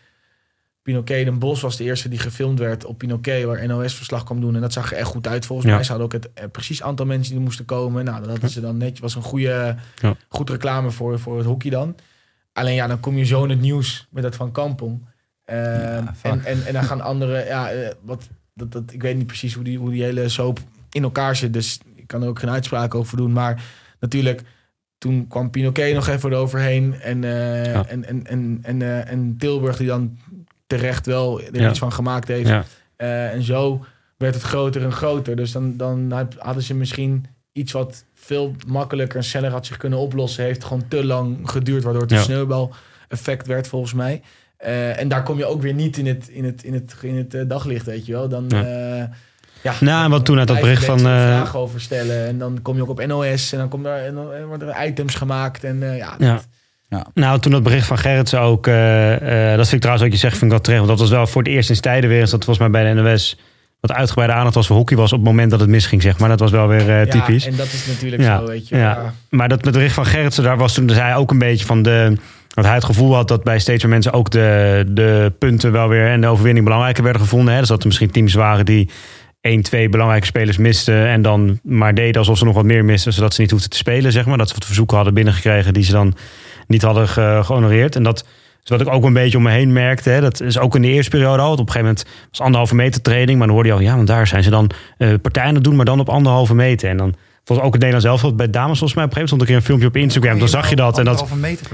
Pinoquet Den Bos was de eerste die gefilmd werd op Pinoquet, waar NOS verslag kwam doen. En dat zag er echt goed uit volgens Ja. mij. Ze hadden ook het eh, precies aantal mensen die moesten komen. Nou, dat hadden ze dan netjes. was een goede, Ja. goed reclame voor, voor het hockey dan. Alleen ja, dan kom je zo in het nieuws met dat van Kampong. Ehm, en, en, en dan gaan andere, ja, eh, wat, dat, dat, ik weet niet precies hoe die, hoe die hele soap in elkaar zit. Dus kan er ook geen uitspraak over doen. Maar natuurlijk, toen kwam Pinoquet nog even eroverheen. En, eh, Ja. en, en, en, en, eh, en Tilburg die dan terecht wel er Ja. iets van gemaakt heeft. Ja. Eh, en zo werd het groter en groter. Dus dan, dan hadden ze misschien iets wat veel makkelijker en sneller had zich kunnen oplossen. Heeft gewoon te lang geduurd, waardoor het een Ja. sneeuwbal-effect werd volgens mij. En daar kom je ook weer niet in het, in het, in het, in het daglicht, weet je wel. Dan, Ja. ja. ja, Nou, en wat toen uit dat bericht van, er eh, vragen over stellen. En dan kom je ook op NOS en dan, komt daar, en dan worden er items gemaakt. En eh, ja, Ja. dat- Nou, toen dat bericht van Gerritsen ook, eh, eh, dat vind ik trouwens wat je zegt, vind ik wel terecht. Want dat was wel voor het eerst in tijden weer eens dat volgens mij bij de NOS wat uitgebreide aandacht was voor hockey was op het moment dat het misging, zeg maar. Dat was wel weer eh, ja, typisch. en dat is natuurlijk Ja, zo, weet je. ja. Ja. Maar dat met bericht van Gerritsen, daar was toen zei hij ook een beetje van de. Dat hij het gevoel had dat bij steeds meer mensen ook de, de punten wel weer en de overwinning belangrijker werden gevonden. Hè? Dus dat er misschien teams waren die één, twee belangrijke spelers misten. En dan maar deden alsof ze nog wat meer misten, zodat ze niet hoefden te spelen. Zeg maar. Dat ze wat verzoeken hadden binnengekregen die ze dan niet hadden ge- gehonoreerd. En dat is wat ik ook een beetje om me heen merkte. Hè. Dat is ook in de eerste periode al. Op een gegeven moment was anderhalve meter training. Maar dan hoorde je al, ja, want daar zijn ze dan eh, partijen doen, maar dan op anderhalve meter. En dan volgens ook het Nederlands zelf bij dames volgens mij op een gegeven moment stond keer een filmpje op Instagram. Dan zag je dat. En dat,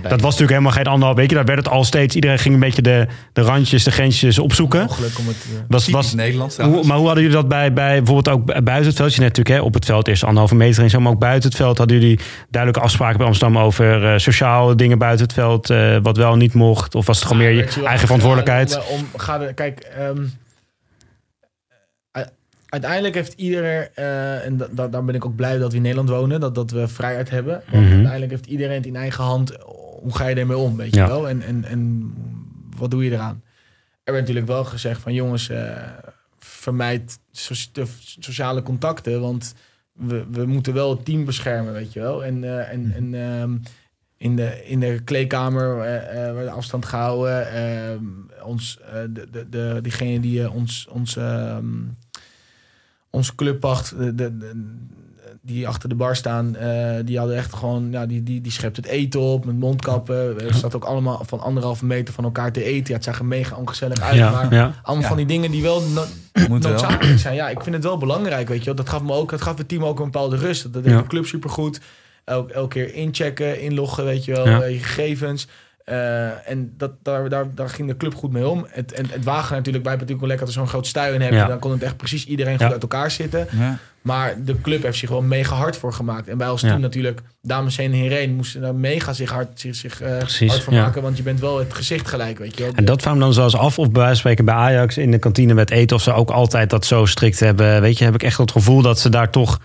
dat was natuurlijk helemaal geen anderhalf week. Daar werd het al steeds. Iedereen ging een beetje de, de randjes, de grensjes opzoeken. Mogelijk om het... eh, Was, Typisch was, Nederlands hoe, maar hoe hadden jullie dat bij, bij bijvoorbeeld ook buiten het veld? Je net natuurlijk hè, op het veld eerst anderhalve meter en zo, maar ook buiten het veld hadden jullie duidelijke afspraken bij Amsterdam over eh, sociale dingen buiten het veld, eh, wat wel niet mocht? Of was het gewoon Ja, meer je eigen verantwoordelijkheid? Om, ga er, kijk, ehm, uiteindelijk heeft iedereen, eh, en da, da- daar ben ik ook blij dat we in Nederland wonen, dat, dat we vrijheid hebben. Want Mhm. uiteindelijk heeft iedereen het in eigen hand. Hoe ga je ermee om, weet je Ja. wel? En, en, en wat doe je eraan? Er werd natuurlijk wel gezegd van jongens, eh, vermijd so de sociale contacten, want we, we moeten wel het team beschermen, weet je wel. En, eh, en, en ehm, in, de, in de kleedkamer eh, werd afstand gehouden. ehm, ons, de, de, de, diegene die ons, ons, ehm, ons clubpacht, de, de, de- die achter de bar staan, eh, die hadden echt gewoon, ja, die, die, die schept het eten op met mondkappen. Er zat ook allemaal van anderhalve meter van elkaar te eten. Ja, het zag er mega ongezellig uit. Ja, maar ja. allemaal Ja. van die dingen die wel no- Moet wel. noodzakelijk zijn. Ja, ik vind het wel belangrijk, weet je wel. Dat gaf me ook, dat gaf het team ook een bepaalde rust. Dat deed Ja. de club supergoed. Elk, elke keer inchecken, inloggen, weet je wel, Ja. eh, je gegevens. Eh, en dat, daar, daar, daar ging de club goed mee om. Het, en het wagen natuurlijk, wij hebben natuurlijk wel lekker dat we zo'n groot stuin hebben. Ja. Dan kon het echt precies iedereen goed Ja. uit elkaar zitten. Ja. Maar de club heeft zich gewoon mega hard voor gemaakt. En wij als Ja. team natuurlijk, dames heen en heren, moesten daar mega zich hard, zich, zich, eh, Precies, hard voor ja. maken. Want je bent wel het gezicht gelijk, weet je wel. En dat me dan zoals af of bij wijze van spreken bij Ajax in de kantine met eten of ze ook altijd dat zo strikt hebben. Weet je, heb ik echt het gevoel dat ze daar toch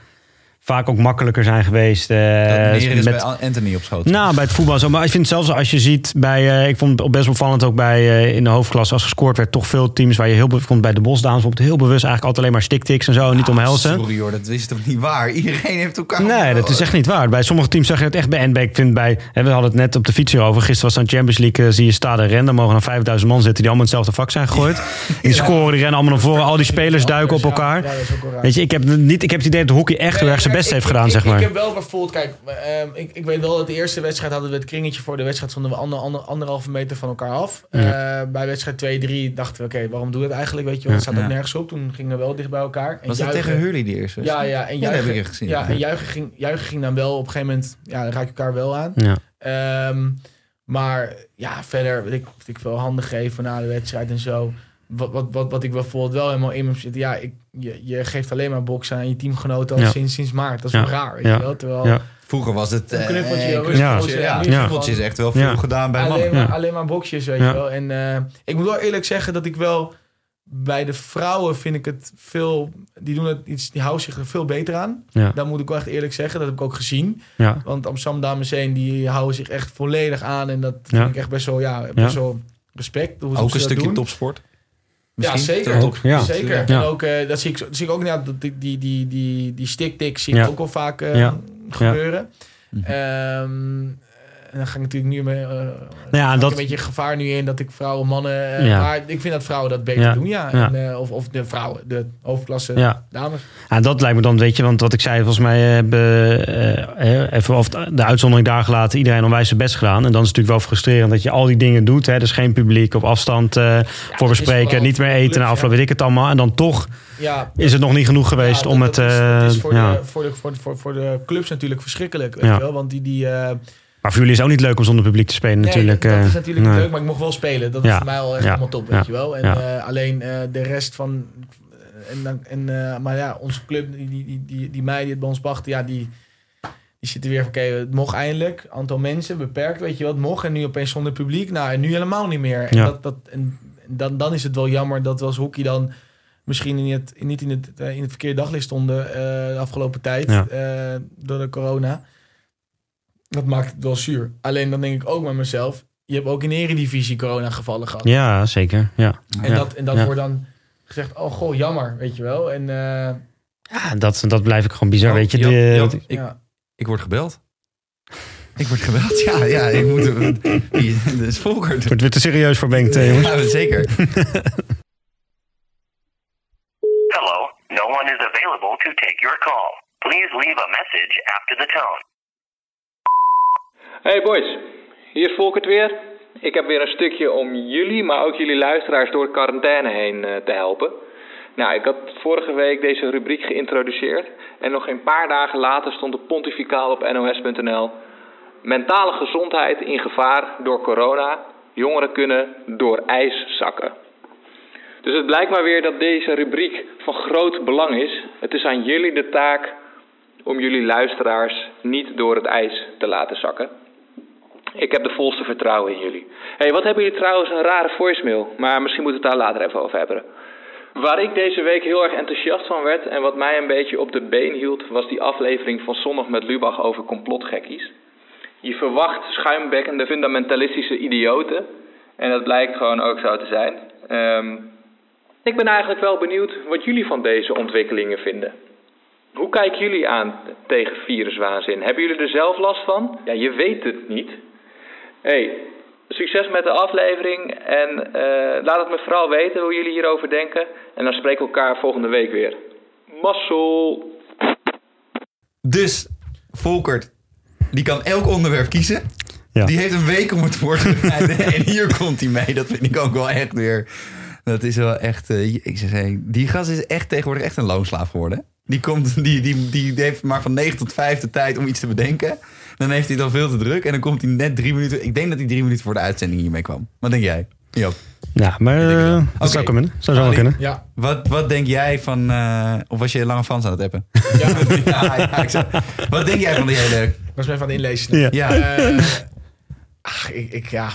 vaak ook makkelijker zijn geweest. eh, Dat meer is met- bij Anthony op schoot. Nou, bij het voetbal zo. Maar ik vind zelfs als je ziet bij... eh, ik vond het best opvallend ook bij eh, in de hoofdklasse... als gescoord werd, toch veel teams waar je heel... vond bij de Bosdames bijvoorbeeld heel bewust... eigenlijk altijd alleen maar stiktiks en zo, niet omhelzen. Sorry hoor, dat is toch niet waar? Iedereen heeft elkaar... Nee, dat is echt niet waar. Bij sommige teams zag je het echt bij. En ik vind bij, hè, we hadden het net op de fiets hierover. Gisteren was het aan Champions League, zie je stade rennen. Dan mogen er 5000 man zitten die allemaal in hetzelfde vak zijn gegooid. Die scoren, die rennen allemaal naar voren. Al die spelers duiken op elkaar. Weet je, ik heb, niet, ik heb het idee dat hockey echt heel erg zijn beste heeft ik- gedaan, ik- zeg maar. Ik heb wel bijvoorbeeld, kijk, ehm, ik, ik weet wel dat de eerste wedstrijd hadden we het kringetje voor de wedstrijd stonden we ander, ander, anderhalve meter van elkaar af. Ja. Eh, bij wedstrijd 2, 3 dachten we, oké, waarom doe je het eigenlijk? Weet je, want het staat Ja. ook nergens op. Toen gingen we wel dicht bij elkaar. En Was dat juichen- tegen Hurley die eerste? Ja, ja, en Ja, dat heb juichen, ik gezien. ja, en juichen ging, juichen ging dan wel op een gegeven moment, ja, dan raak je elkaar wel aan. Ja. Ehm, maar ja, verder, ik, ik wel handen geven na de wedstrijd en zo. Wat, wat, wat, wat ik bijvoorbeeld wel helemaal in me zit. Ja, ik, je, je geeft alleen maar boksen aan je teamgenoten al Ja. sinds, sinds maart. Dat is Ja. wel raar, weet Ja. je wel. Terwijl Ja. Vroeger was het... Een eh, knuffeltje, eh, ja. ja. Knuffeltje is echt wel veel Ja. gedaan bij mannen. alleen, maar, Ja. alleen maar boxjes, weet Ja. je wel. En eh, ik moet wel eerlijk zeggen dat ik wel... Bij de vrouwen vind ik het veel... Die doen het iets, die houden zich er veel beter aan. Ja. Dat moet ik wel echt eerlijk zeggen. Dat heb ik ook gezien. Ja. Want Amsterdam Dames 1, die houden zich echt volledig aan. En dat vind Ja. ik echt best wel, ja, best wel respect. Hoe, hoe Ook ze een stukje doen. topsport. Ja, zeker. Ook, ja. Zeker. Ja. En ook, eh, dat zie ik, zie ik ook, ja, dat die, die, die, die, die stick-tick zie ik ook wel vaak Ja. gebeuren. Mhm. En dan ga ik natuurlijk nu mee, Nou ja, ik dat, een beetje gevaar nu in dat ik vrouwen, mannen... eh, Ja. Maar ik vind dat vrouwen dat beter Ja. doen, ja. En, eh, of, of de vrouwen, de hoofdklasse ja. dames. Ja, dat lijkt me dan, weet je, want wat ik zei, volgens mij hebben even of de uitzondering daar gelaten, iedereen onwijs zijn best gedaan. En dan is het natuurlijk wel frustrerend dat je al die dingen doet. Hè, dus geen publiek, op afstand voor bespreken, niet meer eten na clubs, afloop, weet ik het allemaal. En dan toch Ja, is het nog niet genoeg geweest om het... is, is voor, ja. de, voor, de, voor, de, voor, voor de clubs natuurlijk verschrikkelijk, weet je wel. Want die... die Maar voor jullie is het ook niet leuk om zonder publiek te spelen Nee, natuurlijk. dat eh, is natuurlijk nee. leuk, maar ik mocht wel spelen. Dat Ja, is voor mij al echt ja, helemaal top, weet je wel. En eh, alleen eh, de rest van... En, dan- en, maar ja, onze club, die, die, die, die, die meiden die het bij ons wachten, ja, die, die zitten weer van, oké, het mocht eindelijk. Aantal mensen, beperkt, weet je wat, mocht. En nu opeens zonder publiek. Nou, en nu helemaal niet meer. En, Ja. dat, dat, en dan, dan is het wel jammer dat we als hockey dan misschien in het, niet in het, in het verkeerde daglicht stonden de afgelopen tijd. Ja. door de corona. Dat maakt het wel zuur. Alleen dan denk ik ook met mezelf, je hebt ook in de eredivisie corona gevallen gehad. Ja, zeker. Ja. En Ja. dat, en dat Ja. wordt dan gezegd, oh goh, jammer, weet je wel. En eh, Ja, dat, dat blijf ik gewoon bizar, Oh, weet je. Jan, De- Jan, ik, ja. ik word gebeld. Ik word gebeld, ja. ja ik moet, dat is Volker. het wordt weer te serieus voor Bengt, eh, jongens. Ja, zeker. Hello, no one is available to take your call. Please leave a message after the tone. Hey boys, hier is Volkert weer. Ik heb weer een stukje om jullie, maar ook jullie luisteraars door de quarantaine heen eh, te helpen. Nou, ik had vorige week deze rubriek geïntroduceerd en nog geen paar dagen later stond het pontificaal op nos.nl. Mentale gezondheid in gevaar door corona. Jongeren kunnen door ijs zakken. Dus het blijkt maar weer dat deze rubriek van groot belang is. Het is aan jullie de taak om jullie luisteraars niet door het ijs te laten zakken. Ik heb de volste vertrouwen in jullie. hey, wat hebben jullie trouwens een rare voicemail, maar misschien moeten we het daar later even over hebben. Waar ik deze week heel erg enthousiast van werd en wat mij een beetje op de been hield, was die aflevering van Zondag met Lubach over complotgekkies. Je verwacht schuimbekkende fundamentalistische idioten en dat blijkt gewoon ook zo te zijn. Ehm, ik ben eigenlijk wel benieuwd wat jullie van deze ontwikkelingen vinden. Hoe kijken jullie aan tegen viruswaanzin? Hebben jullie er zelf last van? Ja, je weet het niet. Hey, succes met de aflevering en eh, laat het me vooral weten hoe jullie hierover denken. En dan spreken we elkaar volgende week weer. Mazzel! Dus, Volkert, die kan elk onderwerp kiezen. Ja. Die heeft een week om het voor te bereiden. en hier komt hij mee. Dat vind ik ook wel echt weer... Dat is wel echt... eh, jezus, hé. Die gast is echt tegenwoordig echt een loonslaaf geworden. Die, komt, die, die, die heeft maar van 9 tot 5 de tijd om iets te bedenken. Dan heeft hij het al veel te druk. En dan komt hij net drie minuten... Ik denk dat hij drie minuten voor de uitzending hiermee kwam. Wat denk jij? Joop. Ja, maar eh, dat zou kunnen. Zou zo kunnen. Ja, Wat, wat denk jij van... eh, of was je lange fans aan het appen? ja. ja, ja, ik wat denk jij van die hele... ik was me even aan het inlezen. Ja. Ja, Eh, ach, ik, ik, ja.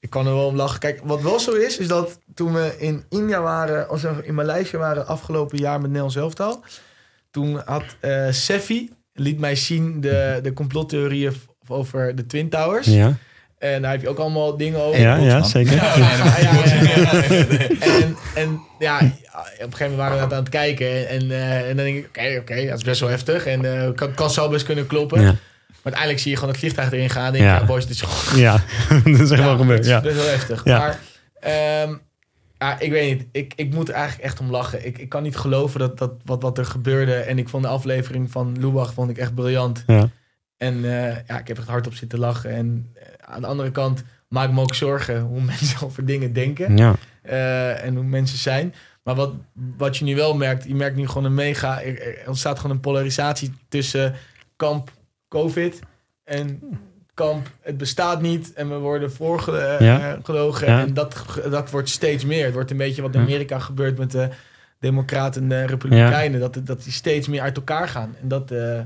Ik kan er wel om lachen. Kijk, wat wel zo is, is dat toen we in India waren, als we in Maleisië waren afgelopen jaar met Nederlands elftal, toen had eh Seffi, liet mij zien de, de complottheorieën over de Twin Towers. Ja, En daar heb je ook allemaal dingen over. ja, ja zeker. Ja, ja, ja, ja, ja. En, en ja, op een gegeven moment waren we dat aan het kijken. En, eh, en dan denk ik, oké, oké, dat is best wel heftig. En eh, kan, kan zo best kunnen kloppen. Ja. Maar uiteindelijk zie je gewoon het vliegtuig erin gaan. En denk je, Ja. ja, boys, dit is gewoon... Ja, dat is echt wel Ja, gebeurd. Ja. best wel heftig. Ja. Maar ehm, Ja, ik weet niet. Ik, ik moet er eigenlijk echt om lachen. Ik, ik kan niet geloven dat, dat wat, wat er gebeurde. En ik vond de aflevering van Lubach vond ik echt briljant. Ja. En eh, ja, ik heb echt hard op zitten lachen. En eh, aan de andere kant maak ik me ook zorgen hoe mensen over dingen denken. Ja. eh, en hoe mensen zijn. Maar wat, wat je nu wel merkt, je merkt nu gewoon een mega... Er, er ontstaat gewoon een polarisatie tussen kamp COVID en kamp het bestaat niet. En we worden voorgelogen. Ja. Ja. En dat, dat wordt steeds meer. Het wordt een beetje wat in Amerika gebeurt met de democraten en de republikeinen. Dat, dat die steeds meer uit elkaar gaan. En dat... eh,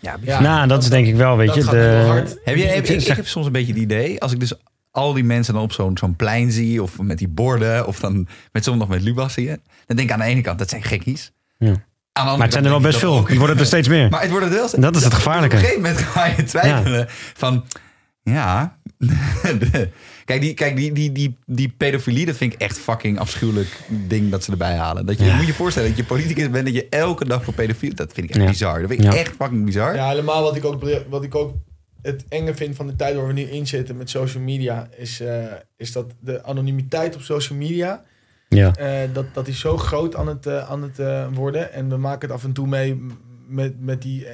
Ja, ja, nou, dat is denk ik wel, weet dat je. De, hard. Heb je, heb, ik, ik heb soms een beetje het idee, als ik dus al die mensen dan op zo'n zo'n plein zie, of met die borden, of dan met soms nog met Lubach zie je, dan denk ik aan de ene kant, dat zijn gekkies. Ja. Maar het zijn er wel best veel. Het worden er steeds meer. Maar het wordt. Dat is het gevaarlijke. Op een gegeven moment ga je twijfelen van, ja, kijk, die, kijk die, die, die, die pedofilie, dat vind ik echt fucking afschuwelijk ding dat ze erbij halen. Dat je, Ja. moet je voorstellen dat je politicus bent, dat je elke dag voor pedofiel, dat vind ik echt Ja. bizar. Dat vind ik Ja. echt fucking bizar. Ja, helemaal wat ik ook, wat ik ook het enge vind van de tijd waar we nu in zitten met social media, is, eh, is dat de anonimiteit op social media, Ja. eh, dat, dat is zo groot aan het, eh, aan het eh, worden. En we maken het af en toe mee met, met die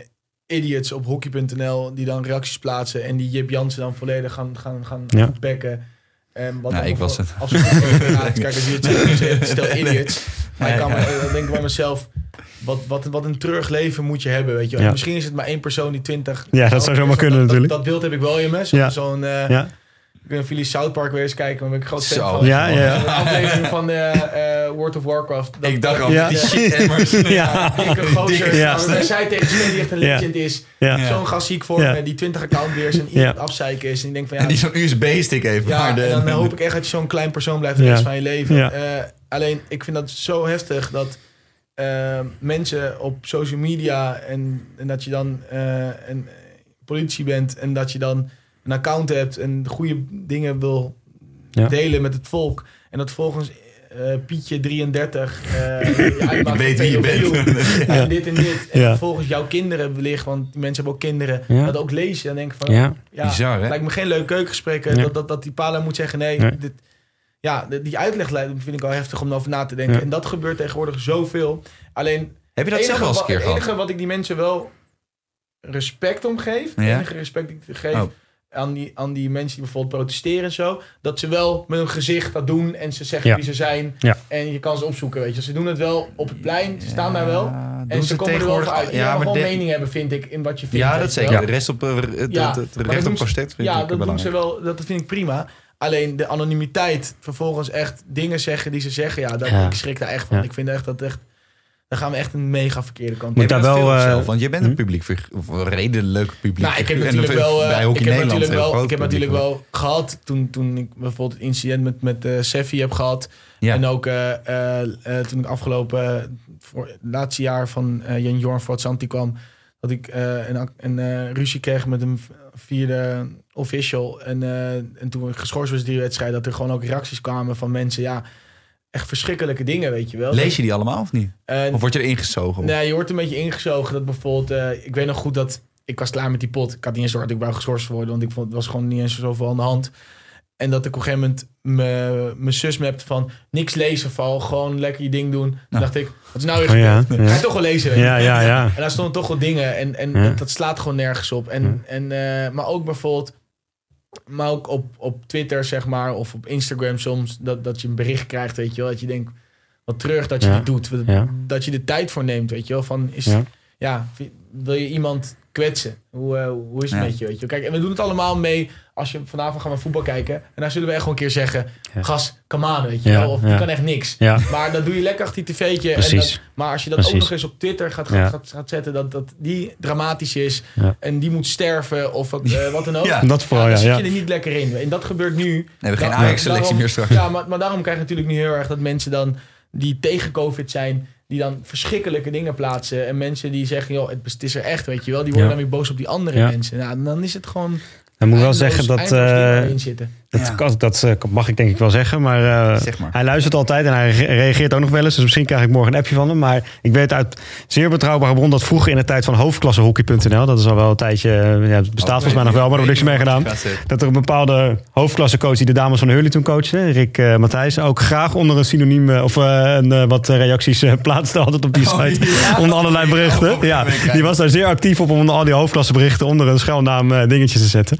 idiots op hockey.nl die dan reacties plaatsen en die Jip Jansen dan volledig gaan, gaan, gaan Ja. bekken. En wat Nou, ik was het. Als kijk, als je het stel idiots. Maar ik kan dan denk ik bij mezelf, wat, wat, wat een treurig leven moet je hebben, weet je. Ja. Misschien is het maar één persoon die twintig... Ja, dat zou zomaar kunnen dat, natuurlijk. Dat, beeld heb ik wel in me. Zo- Ja. Zo'n... Ik ben jullie South Park weer eens kijken, maar ben ik groot fan Zo. van. Ja. Een aflevering van eh, eh, World of Warcraft. Dat- ik dacht al, Ja. die shit. Ja. dikke gozer. Ja. Wij zei tegen Sven die echt een legend is. Ja. Zo'n gast zie ik voor Ja. me die 20 accountbeheers en iemand Ja. afzeiken is. En ik denk van ja, En die zo'n USB-stick heeft. ja, maar de, en dan eh, hoop ik echt dat je zo'n klein persoon blijft de Ja. rest van je leven. Ja. Eh, alleen, ik vind dat zo heftig dat mensen op social media en, en dat je dan eh, een politie bent en dat je dan een account hebt en goede dingen wil Ja. delen met het volk. En dat volgens eh, Pietje 33 eh, je uitmaakt weet wie je bent. En dit en dit. En Ja. volgens jouw kinderen wellicht, want die mensen hebben ook kinderen, Ja. dat ook lezen. Dan denk ik van, Ja. ja, Bizar, hè? lijkt me geen leuk keukengesprek. Ja. Dat, dat, dat die pala moet zeggen, nee, Nee. dit, ja, die uitleg vind ik wel heftig om over na te denken. Ja. En dat gebeurt tegenwoordig zoveel. Alleen, Heb je dat het zelf enige wel eens keer Het gehad? enige wat ik die mensen wel respect om geef, het Ja? enige respect die ik geef Oh. Aan, die, aan die mensen die bijvoorbeeld protesteren en zo, dat ze wel met hun gezicht dat doen en ze zeggen Ja. wie ze zijn. Ja. En je kan ze opzoeken, weet je. Ze doen het wel op het plein, ze staan daar wel. Ja, En ze komen er wel voor uit. Ja, maar wel de- mening hebben, vind ik, in wat je vindt. ja, dat zeker. De rest op, eh, het, het, Ja, het, recht dat op protest vind ja, ik dat doen ze belangrijk. wel. Dat vind ik prima. Alleen de anonimiteit, vervolgens echt dingen zeggen die ze zeggen. Ja, dat, Ja. ik schrik daar echt van. Ja. Ik vind echt dat echt... Dan gaan we echt een mega verkeerde kant Moet op. daar wel, eh, zelf? Want je bent een hm? publiek, figuur- of een redelijk publiek. Nou, ik heb natuurlijk wel, eh, bij Hockey ik heb Nederland natuurlijk wel, ik heb natuurlijk wel gehad toen, toen ik bijvoorbeeld het incident met, met eh Seffi heb gehad. Ja. En ook eh, eh, eh, toen ik afgelopen, voor het laatste jaar van eh Jan Jorn voor het Santi kwam, dat ik eh, een, een ruzie kreeg met een vierde official. En, eh, en toen ik geschorst was die wedstrijd, dat er gewoon ook reacties kwamen van mensen. Ja, echt verschrikkelijke dingen, weet je wel. Lees je die allemaal of niet? En- Of word je erin gezogen? Nee, je wordt een beetje ingezogen dat bijvoorbeeld... eh, ik weet nog goed dat... Ik was klaar met die pot. Ik had niet eens door dat ik wou geschorst worden. Want ik vond het was gewoon niet eens zoveel aan de hand. En dat ik op een gegeven moment me- mijn zus mapte van... Niks lezen, val gewoon lekker je ding doen. Toen Nou. dacht ik, wat is nou weer Oh ja, gebeurd? ja. Ga je toch wel lezen? Ja, ja, ja. En daar stonden toch wel dingen. En, en Ja. dat, dat slaat gewoon nergens op. En, en, eh, maar ook bijvoorbeeld... Maar ook op, op Twitter, zeg maar, of op Instagram soms... Dat, dat je een bericht krijgt, weet je wel. Dat je denkt, wat terug dat je Ja. dit doet. Dat, Ja. dat je de tijd voor neemt, weet je wel. Van, is, Ja. ja. wil je iemand kwetsen? Hoe, eh, hoe is het Ja. met je, weet je? Kijk, en we doen het allemaal mee... Als je vanavond gaan we voetbal kijken... en dan zullen we echt gewoon een keer zeggen... Ja. Gas, come on, weet je Ja, wel. Of ja. je kan echt niks. Ja. Maar dat doe je lekker achter die tv'tje. En Precies. dat, maar als je dat ook nog eens op Twitter gaat, Ja. gaat, gaat, gaat zetten... Dat, dat die dramatisch is... Ja. en die moet sterven of wat, eh, wat dan ook... Ja, Dat vooral, dan ja. zit je er niet lekker in. En dat gebeurt nu. Nee, we hebben geen Ajax-selectie meer straks. Ja, maar, maar daarom krijg je natuurlijk nu heel erg dat mensen dan... die tegen COVID zijn... die dan verschrikkelijke dingen plaatsen. En mensen die zeggen, joh, het, is er echt, weet je wel. Die worden Ja. dan weer boos op die andere mensen. Nou, dan is het gewoon... Dan moet ik wel zeggen dat... dat, Ja. kan- dat eh, mag ik denk ik wel zeggen. Maar, eh, Zeg maar. hij luistert altijd en hij re- reageert ook nog wel eens. Dus misschien krijg ik morgen een appje van hem. Maar ik weet uit zeer betrouwbare bron dat vroeger in de tijd van hoofdklassehockey.nl... dat is al wel een tijdje... eh, Ja, het bestaat volgens mij nog wel, maar er wordt niks mee gedaan. Dat er een bepaalde hoofdklassecoach die de dames van Hurley toen coachte, Rick eh Matthijs, ook graag onder een synoniem of een, wat reacties plaatste altijd op die Oh, site. ja. Onder allerlei berichten. Ja, die was daar zeer actief op om onder al die hoofdklasseberichten onder een schuilnaam dingetjes te zetten.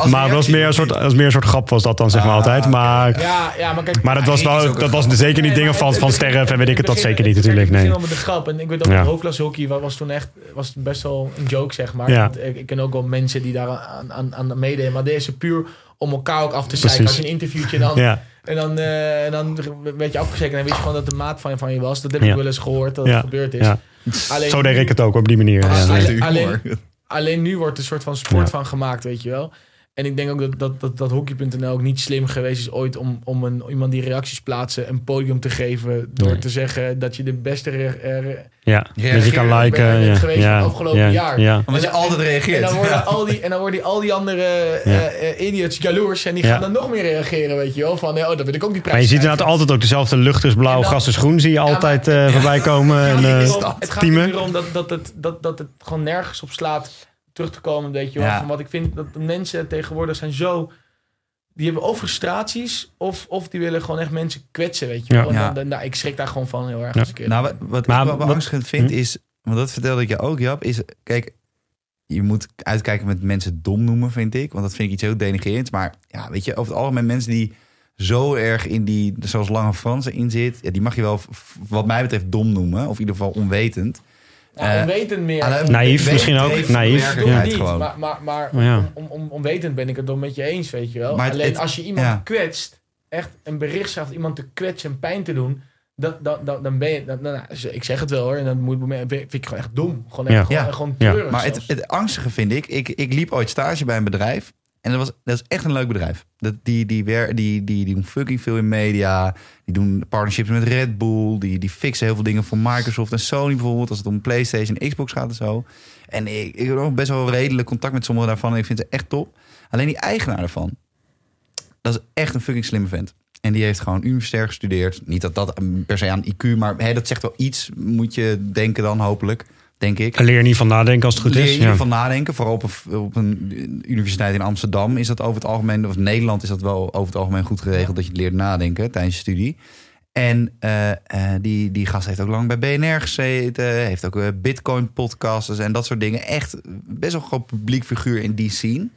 Als Maar het was meer, een soort, als meer een soort grap was dat dan zeg maar Ah, altijd. Maar, Ja, ja, maar kijk... maar dat was, wel, dat was zeker niet Nee, dingen van, het- van begin- en weet ik het, dat zeker niet natuurlijk. Nee. met de grap. En ik weet ook, Ja. dat hoofdklashockey wa- was toen echt was best wel een joke, zeg maar. Ja. Ik, ik ken ook wel mensen die daar aan, aan, aan meededen. Maar deze puur om elkaar ook af te Precies. zeiken. Als je een interviewtje dan... Ja, En dan, eh, en dan werd je afgezekerd en dan weet je gewoon dat de maat van je, van je was. Dat heb Ja. ik wel eens gehoord dat Ja. het gebeurd is. ja. Alleen, Zo deed ik het ook op die manier. Alleen- Alleen, alleen- alleen nu wordt er een soort van sport Ja. van gemaakt, weet je wel. En ik denk ook dat, dat, dat, dat hockey.nl ook niet slim geweest is ooit om, om een, iemand die reacties plaatsen een podium te geven. Door Nee. te zeggen dat je de beste re- re- Ja, je kan liken. ben je Ja, geweest ja, van afgelopen ja, jaar? Ja. Omdat je En- altijd En reageert. dan worden Ja. al die, en dan worden al die andere Ja. eh, eh, idiots jaloers. En die Ja. gaan dan nog meer reageren, weet je wel. Van, eh, oh, dat wil ik ook prijs Maar je ziet inderdaad altijd ook dezelfde lucht is blauw, En is groen. Zie je maar- altijd voorbij komen. En, Het gaat niet erom- het gaat teamen. niet erom dat, dat, het, dat, dat het gewoon nergens op slaat terug te komen, weet je wel. Ja. Van wat ik vind, dat de mensen tegenwoordig zijn zo... Die hebben of frustraties, of, of die willen gewoon echt mensen kwetsen, weet je wel. Ja. En dan, nou, ik schrik daar gewoon van heel erg Ja. als. Nou, wat, wat Maar ik wel beangstigend vind Hm? is, want dat vertelde ik je ook, Jap, is, kijk, je moet uitkijken met mensen dom noemen, vind ik. Want dat vind ik iets heel denigrerends. Maar ja, weet je, over het algemeen mensen die zo erg in die, zoals Lange Fransen in zit, ja, die mag je wel, wat mij betreft, dom noemen. Of in ieder geval onwetend. Eh, onwetend meer. Nou, Naïef weet- misschien ook, naïef. Ja. niet, maar, maar, maar Oh, ja. om, om, om, onwetend ben ik het dan met je eens, weet je wel. Maar Alleen het- als je iemand ja. kwetst, echt een bericht schrijft, iemand te kwetsen en pijn te doen, dat, dat, dat, dan ben je, dat, nou, ik zeg het wel hoor, en dan moet, vind ik gewoon echt dom. Gewoon, echt, Ja. gewoon, Ja. gewoon Maar het, het angstige vind ik, ik, ik liep ooit stage bij een bedrijf. En dat was, dat is echt een leuk bedrijf. Dat, die, die, wer, die, die, die doen fucking veel in media. Die doen partnerships met Red Bull. Die, die fixen heel veel dingen voor Microsoft en Sony bijvoorbeeld. Als het om PlayStation en Xbox gaat en zo. En ik, ik heb ook best wel redelijk contact met sommige daarvan. En ik vind ze echt top. Alleen die eigenaar daarvan. Dat is echt een fucking slimme vent. En die heeft gewoon universitair gestudeerd. Niet dat dat per se aan IQ, maar hè, dat zegt wel iets. Moet je denken dan hopelijk, denk ik. Leer niet van nadenken als het goed Leer je is. ieder Ja. geval nadenken. Vooral op een, op een universiteit in Amsterdam is dat over het algemeen, of Nederland is dat wel over het algemeen goed geregeld dat je leert nadenken tijdens je studie. En eh, eh, die, die gast heeft ook lang bij BNR gezeten, heeft ook eh, Bitcoin podcasts en dat soort dingen. Echt best wel een groot publiek figuur in die scene.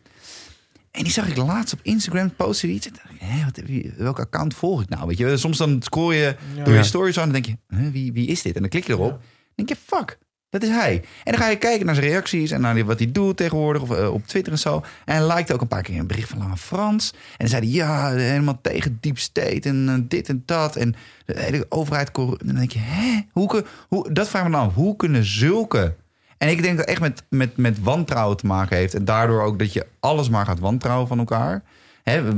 En die zag ik laatst op Instagram posten die iets. En dacht ik, Hé, wat, wie, welk account volg ik nou? Weet je, soms dan scroll je door je Ja. stories aan en dan denk je, "Huh, wie, wie is dit? En dan klik je erop. Dan denk je, fuck, dat is hij. En dan ga je kijken naar zijn reacties en naar wat hij doet tegenwoordig of, eh, op Twitter en zo. En hij ook een paar keer een bericht van Lange Frans. En dan zei hij, ja, helemaal tegen deep state en eh, dit en dat. En de hele overheid. En dan denk je, hè? Hoe, hoe, dat vraag ik me dan af. Hoe kunnen zulke... En ik denk dat echt met, met, met wantrouwen te maken heeft. En daardoor ook dat je alles maar gaat wantrouwen van elkaar.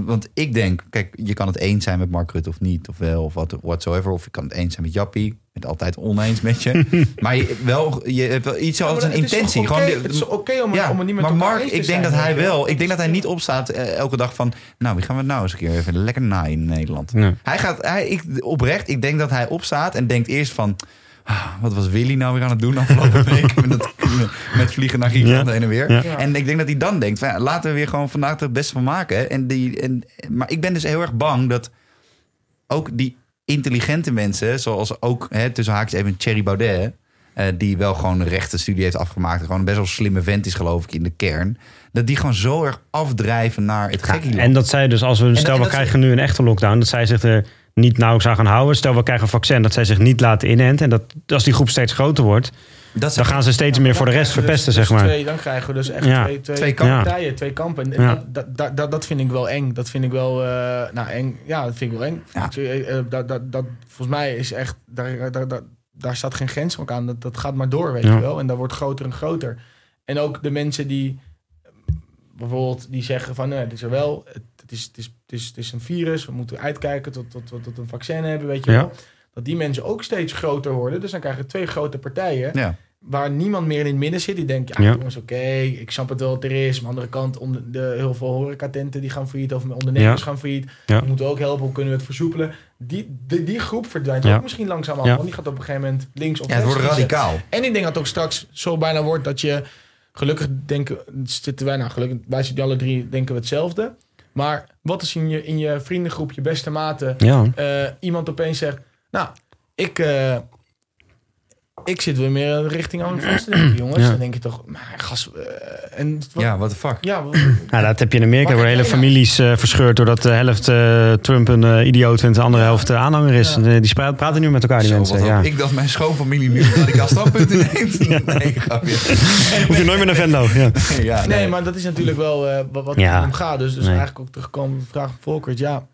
Want ik denk, kijk, je kan het eens zijn met Mark Rutte of niet, of wel, of wat, whatsoever. Of je kan het eens zijn met Jappie. Het altijd oneens met je. maar je, wel, je hebt wel iets als een intentie. Gewoon de- het is oké om, ja, om het niet met maar Mark, ik denk zijn, dat hij wel. Ik denk dat hij niet opstaat eh, elke dag van. Nou, wie gaan we nou eens een keer even lekker naaien in Nederland? Hij gaat, hij, ik, oprecht, ik denk dat hij opstaat en denkt eerst van. ah, wat was Willy nou weer aan het doen afgelopen week? met, dat, met vliegen naar Griekenland Ja. heen en weer. Ja. En ik denk dat hij dan denkt: van, ja, laten we weer gewoon vandaag er het beste van maken. En die, en, maar ik ben dus heel erg bang dat ook die intelligente mensen, zoals ook hè, tussen haakjes even Thierry Baudet, eh, die wel gewoon een rechtenstudie heeft afgemaakt, gewoon een best wel slimme vent is, geloof ik, in de kern, dat die gewoon zo erg afdrijven naar het gekkie. En dat zij dus, als we, stel we krijgen nu een echte lockdown, dat zij zich er niet nauwelijks aan gaan houden. Stel we krijgen een vaccin, dat zij zich niet laten inenten. En dat als die groep steeds groter wordt, dat dan gaan ze steeds meer voor de rest we verpesten, dus- zeg maar. dus Twee, dan krijgen we dus echt Ja. twee, twee, partijen, twee kampen. En Ja. dat, dat, dat, vind ik wel eng. Dat vind ik wel, eh, nou eng. Ja, dat vind ik wel eng. Ja. Eh, eh, dat, dat, dat, volgens mij is echt, daar, daar, daar, daar staat geen grens ook aan. Dat, dat gaat maar door, weet Ja. je wel. En dat wordt groter en groter. En ook de mensen die bijvoorbeeld die zeggen van, nee, het is er wel, het, het, is, het, is, het, is, het is een virus, we moeten uitkijken tot, tot, tot, tot een vaccin hebben, weet je Ja. wel. Dat die mensen ook steeds groter worden. Dus dan krijgen we twee grote partijen Ja. waar niemand meer in het midden zit. Die denkt, ja, Ja. jongens, oké, ik snap het wel wat er is. Maar aan de andere kant, onder de, heel veel horecatenten die gaan failliet. Of ondernemers Ja. gaan failliet. Die moeten ook helpen. Hoe kunnen we het versoepelen? Die, die, die groep verdwijnt ook misschien langzaam af. Ja. Want die gaat op een gegeven moment links of Ja, het rechts wordt radicaal. En ik denk dat het ook straks zo bijna wordt dat je... Gelukkig denken, zitten wij, nou gelukkig, wij zitten alle drie, denken we hetzelfde. Maar wat is in je, in je vriendengroep, je beste maten, Ja, eh, iemand opeens zegt... Nou, ik, eh, ik zit weer meer richting aan vast te denken, jongens. Ja. Dan denk je toch, maar gas... eh, en wat- Ja, what the fuck. ja, wat- nou, dat heb je in Amerika. Waar hele ja. families eh, verscheurd doordat de helft eh, Trump een idioot vindt, de andere helft aanhanger is. Ja. Die spra- praten nu met elkaar, die Zo, mensen. Ja. ik dat mijn schoonfamilie nu radicaal standpunten neemt. Nee, grapje. Hoef je nooit meer naar Venlo. Ja. Ja, nee, maar dat is natuurlijk wel eh, wat, wat Ja. er om gaat. Dus, dus Nee. eigenlijk ook terugkomen op de vraag van Volkert. Ja,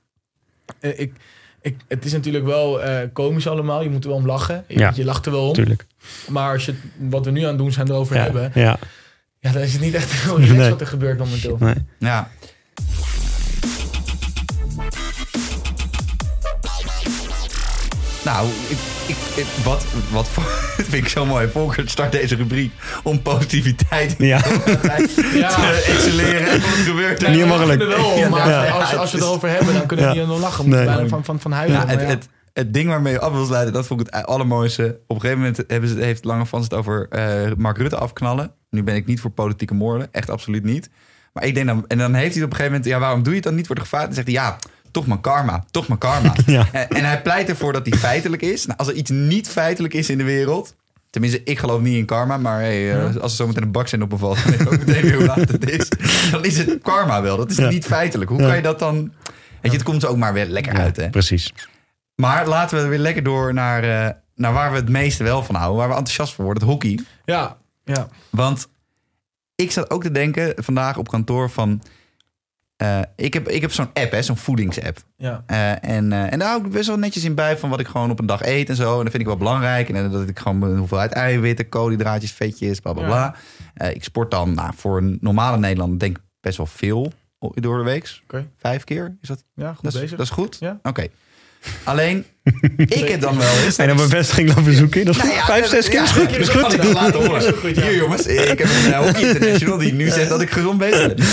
eh, ik, ik, het is natuurlijk wel eh, komisch allemaal. Je moet er wel om lachen. Je, Ja. je lacht er wel om. Tuurlijk. Maar als je wat we nu aan het doen zijn erover Ja. hebben... Ja. Ja, dan is het niet echt heel relaxed Nee. wat er gebeurt momenteel. Nee. Ja. Nou, ik, ik, ik- wat, wat voor- vind ik zo mooi. Volker start deze rubriek om positiviteit Ja. Ja. te excelleren. Wat gebeurt er? Niet wel maar Ja. als, als we het erover hebben, dan kunnen we niet aan lachen. Nee. bijna van, van, van huilen. Nou, het, het, het ding waarmee je af wil sluiten, dat vond ik het allermooiste. Op een gegeven moment hebben ze, heeft Lange Frans het over eh, Mark Rutte afknallen. Nu ben ik niet voor politieke moorden, echt absoluut niet. Maar ik denk dan, en dan heeft hij op een gegeven moment, ja, waarom doe je het dan niet? Wordt er gevraagd en zegt hij, ja, toch maar karma, toch maar karma. Ja. En, en hij pleit ervoor dat hij feitelijk is. Nou, als er iets niet feitelijk is in de wereld, tenminste, ik geloof niet in karma, maar hey, eh, als er zometeen een baksteen op me valt, dan weet ik ook meteen weer hoe laat het is. Dan is het karma wel, dat is Ja. niet feitelijk. Hoe Ja. kan je dat dan... Weet je, het komt er ook maar weer lekker uit, hè? Precies. Maar laten we weer lekker door naar, eh, naar waar we het meeste wel van houden. Waar we enthousiast voor worden, het hockey. ja, ja. Want ik zat ook te denken vandaag op kantoor van... eh, ik heb, ik heb zo'n app, hè, zo'n voedingsapp. ja. Eh, en, eh, en daar hou ik best wel netjes in bij van wat ik gewoon op een dag eet en zo. En dat vind ik wel belangrijk. En dat ik gewoon mijn hoeveelheid eiwitten, koolhydraatjes, vetjes, bla bla bla. Ja. Eh, ik sport dan nou, voor een normale Nederlander denk ik best wel veel door de week. Oké. Vijf keer, is dat Ja, goed dat is, bezig. dat is goed? Ja. Oké. Alleen, ik heb dan wel eens... En een bevestiging laten zoeken. Dat is Nou ja, Vijf, zes keer is ja, goed. dat is goed. laten horen. Is. Hier jongens, ik heb een uh, Hockey International die nu zegt dat ik gezond bezig ben.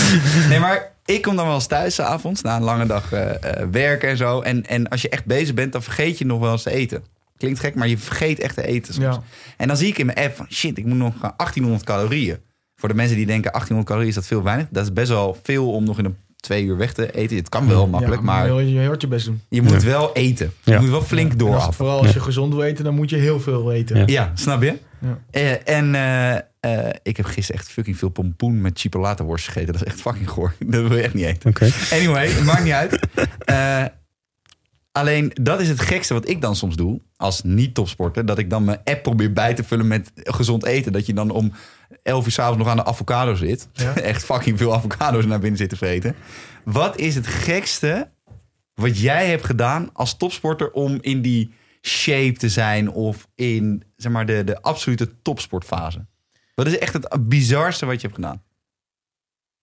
Nee, maar ik kom dan wel eens thuis 's avonds na een lange dag eh, eh, werken en zo. En, en als je echt bezig bent, dan vergeet je nog wel eens te eten. Klinkt gek, maar je vergeet echt te eten soms. Ja. En dan zie ik in mijn app van shit, ik moet nog gaan 1800 calorieën. Voor de mensen die denken 1800 calorieën is dat veel weinig. Dat is best wel veel om nog in een twee uur weg te eten. Het kan wel makkelijk, Ja, maar je, je hoort je best doen. je moet wel eten. Je Ja. moet wel flink door af. Vooral als je gezond wil eten, dan moet je heel veel eten. Ja. Ja, snap je? Ja. Eh, en eh, eh, ik heb gisteren echt fucking veel pompoen met chipolatenworst gegeten. Dat is echt fucking goor. Dat wil je echt niet eten. Oké. Anyway, het maakt niet uit. Eh, alleen dat is het gekste wat ik dan soms doe als niet-topsporter. Dat ik dan mijn app probeer bij te vullen met gezond eten. Dat je dan om 11 uur s'avonds nog aan de avocado zit. Ja. Echt fucking veel avocado's naar binnen zitten vreten. Wat is het gekste wat jij hebt gedaan als topsporter om in die shape te zijn of in zeg maar, de, de absolute topsportfase? Wat is echt het bizarste wat je hebt gedaan?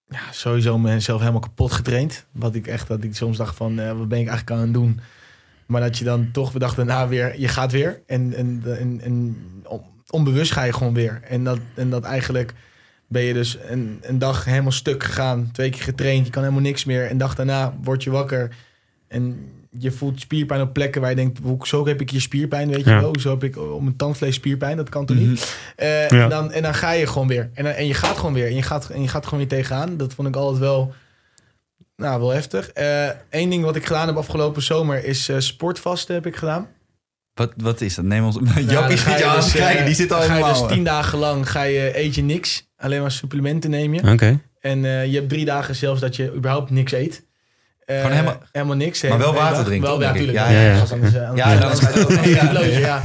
Ja, sowieso mezelf helemaal kapot getraind. Wat ik echt, dat ik soms dacht van, eh, wat ben ik eigenlijk aan het doen? Maar dat je dan toch, we dachten daarna weer, je gaat weer. En, en, en, en on- onbewust ga je gewoon weer. En dat, en dat eigenlijk ben je dus een, een dag helemaal stuk gegaan. Twee keer getraind, je kan helemaal niks meer. En dag daarna word je wakker. En je voelt spierpijn op plekken waar je denkt, hoezo heb ik hier spierpijn, weet je Ja. wel? Hoezo heb ik op mijn tandvlees spierpijn? Dat kan toch niet? Eh, Ja. en, dan, en dan ga je gewoon weer. En, dan- en je gaat gewoon weer. En je gaat, en je gaat gewoon weer tegenaan. Dat vond ik altijd wel, nou, wel heftig. Eén ding wat ik gedaan heb afgelopen zomer is eh, sportvasten heb ik gedaan. Wat, wat is dat? Neem ons. Jappie je je aan dus, kijken, eh, die zit al dan ga je helemaal. dus tien dagen lang ga je, eet je niks. Alleen maar supplementen neem je. Oké. En eh, je hebt drie dagen zelfs dat je überhaupt niks eet. Eh, Gewoon helemaal- niks. Maar wel water drinken, Wel, ja, natuurlijk. Ja, ja, ja. Ja, dan is het ja, loze, ja. ja.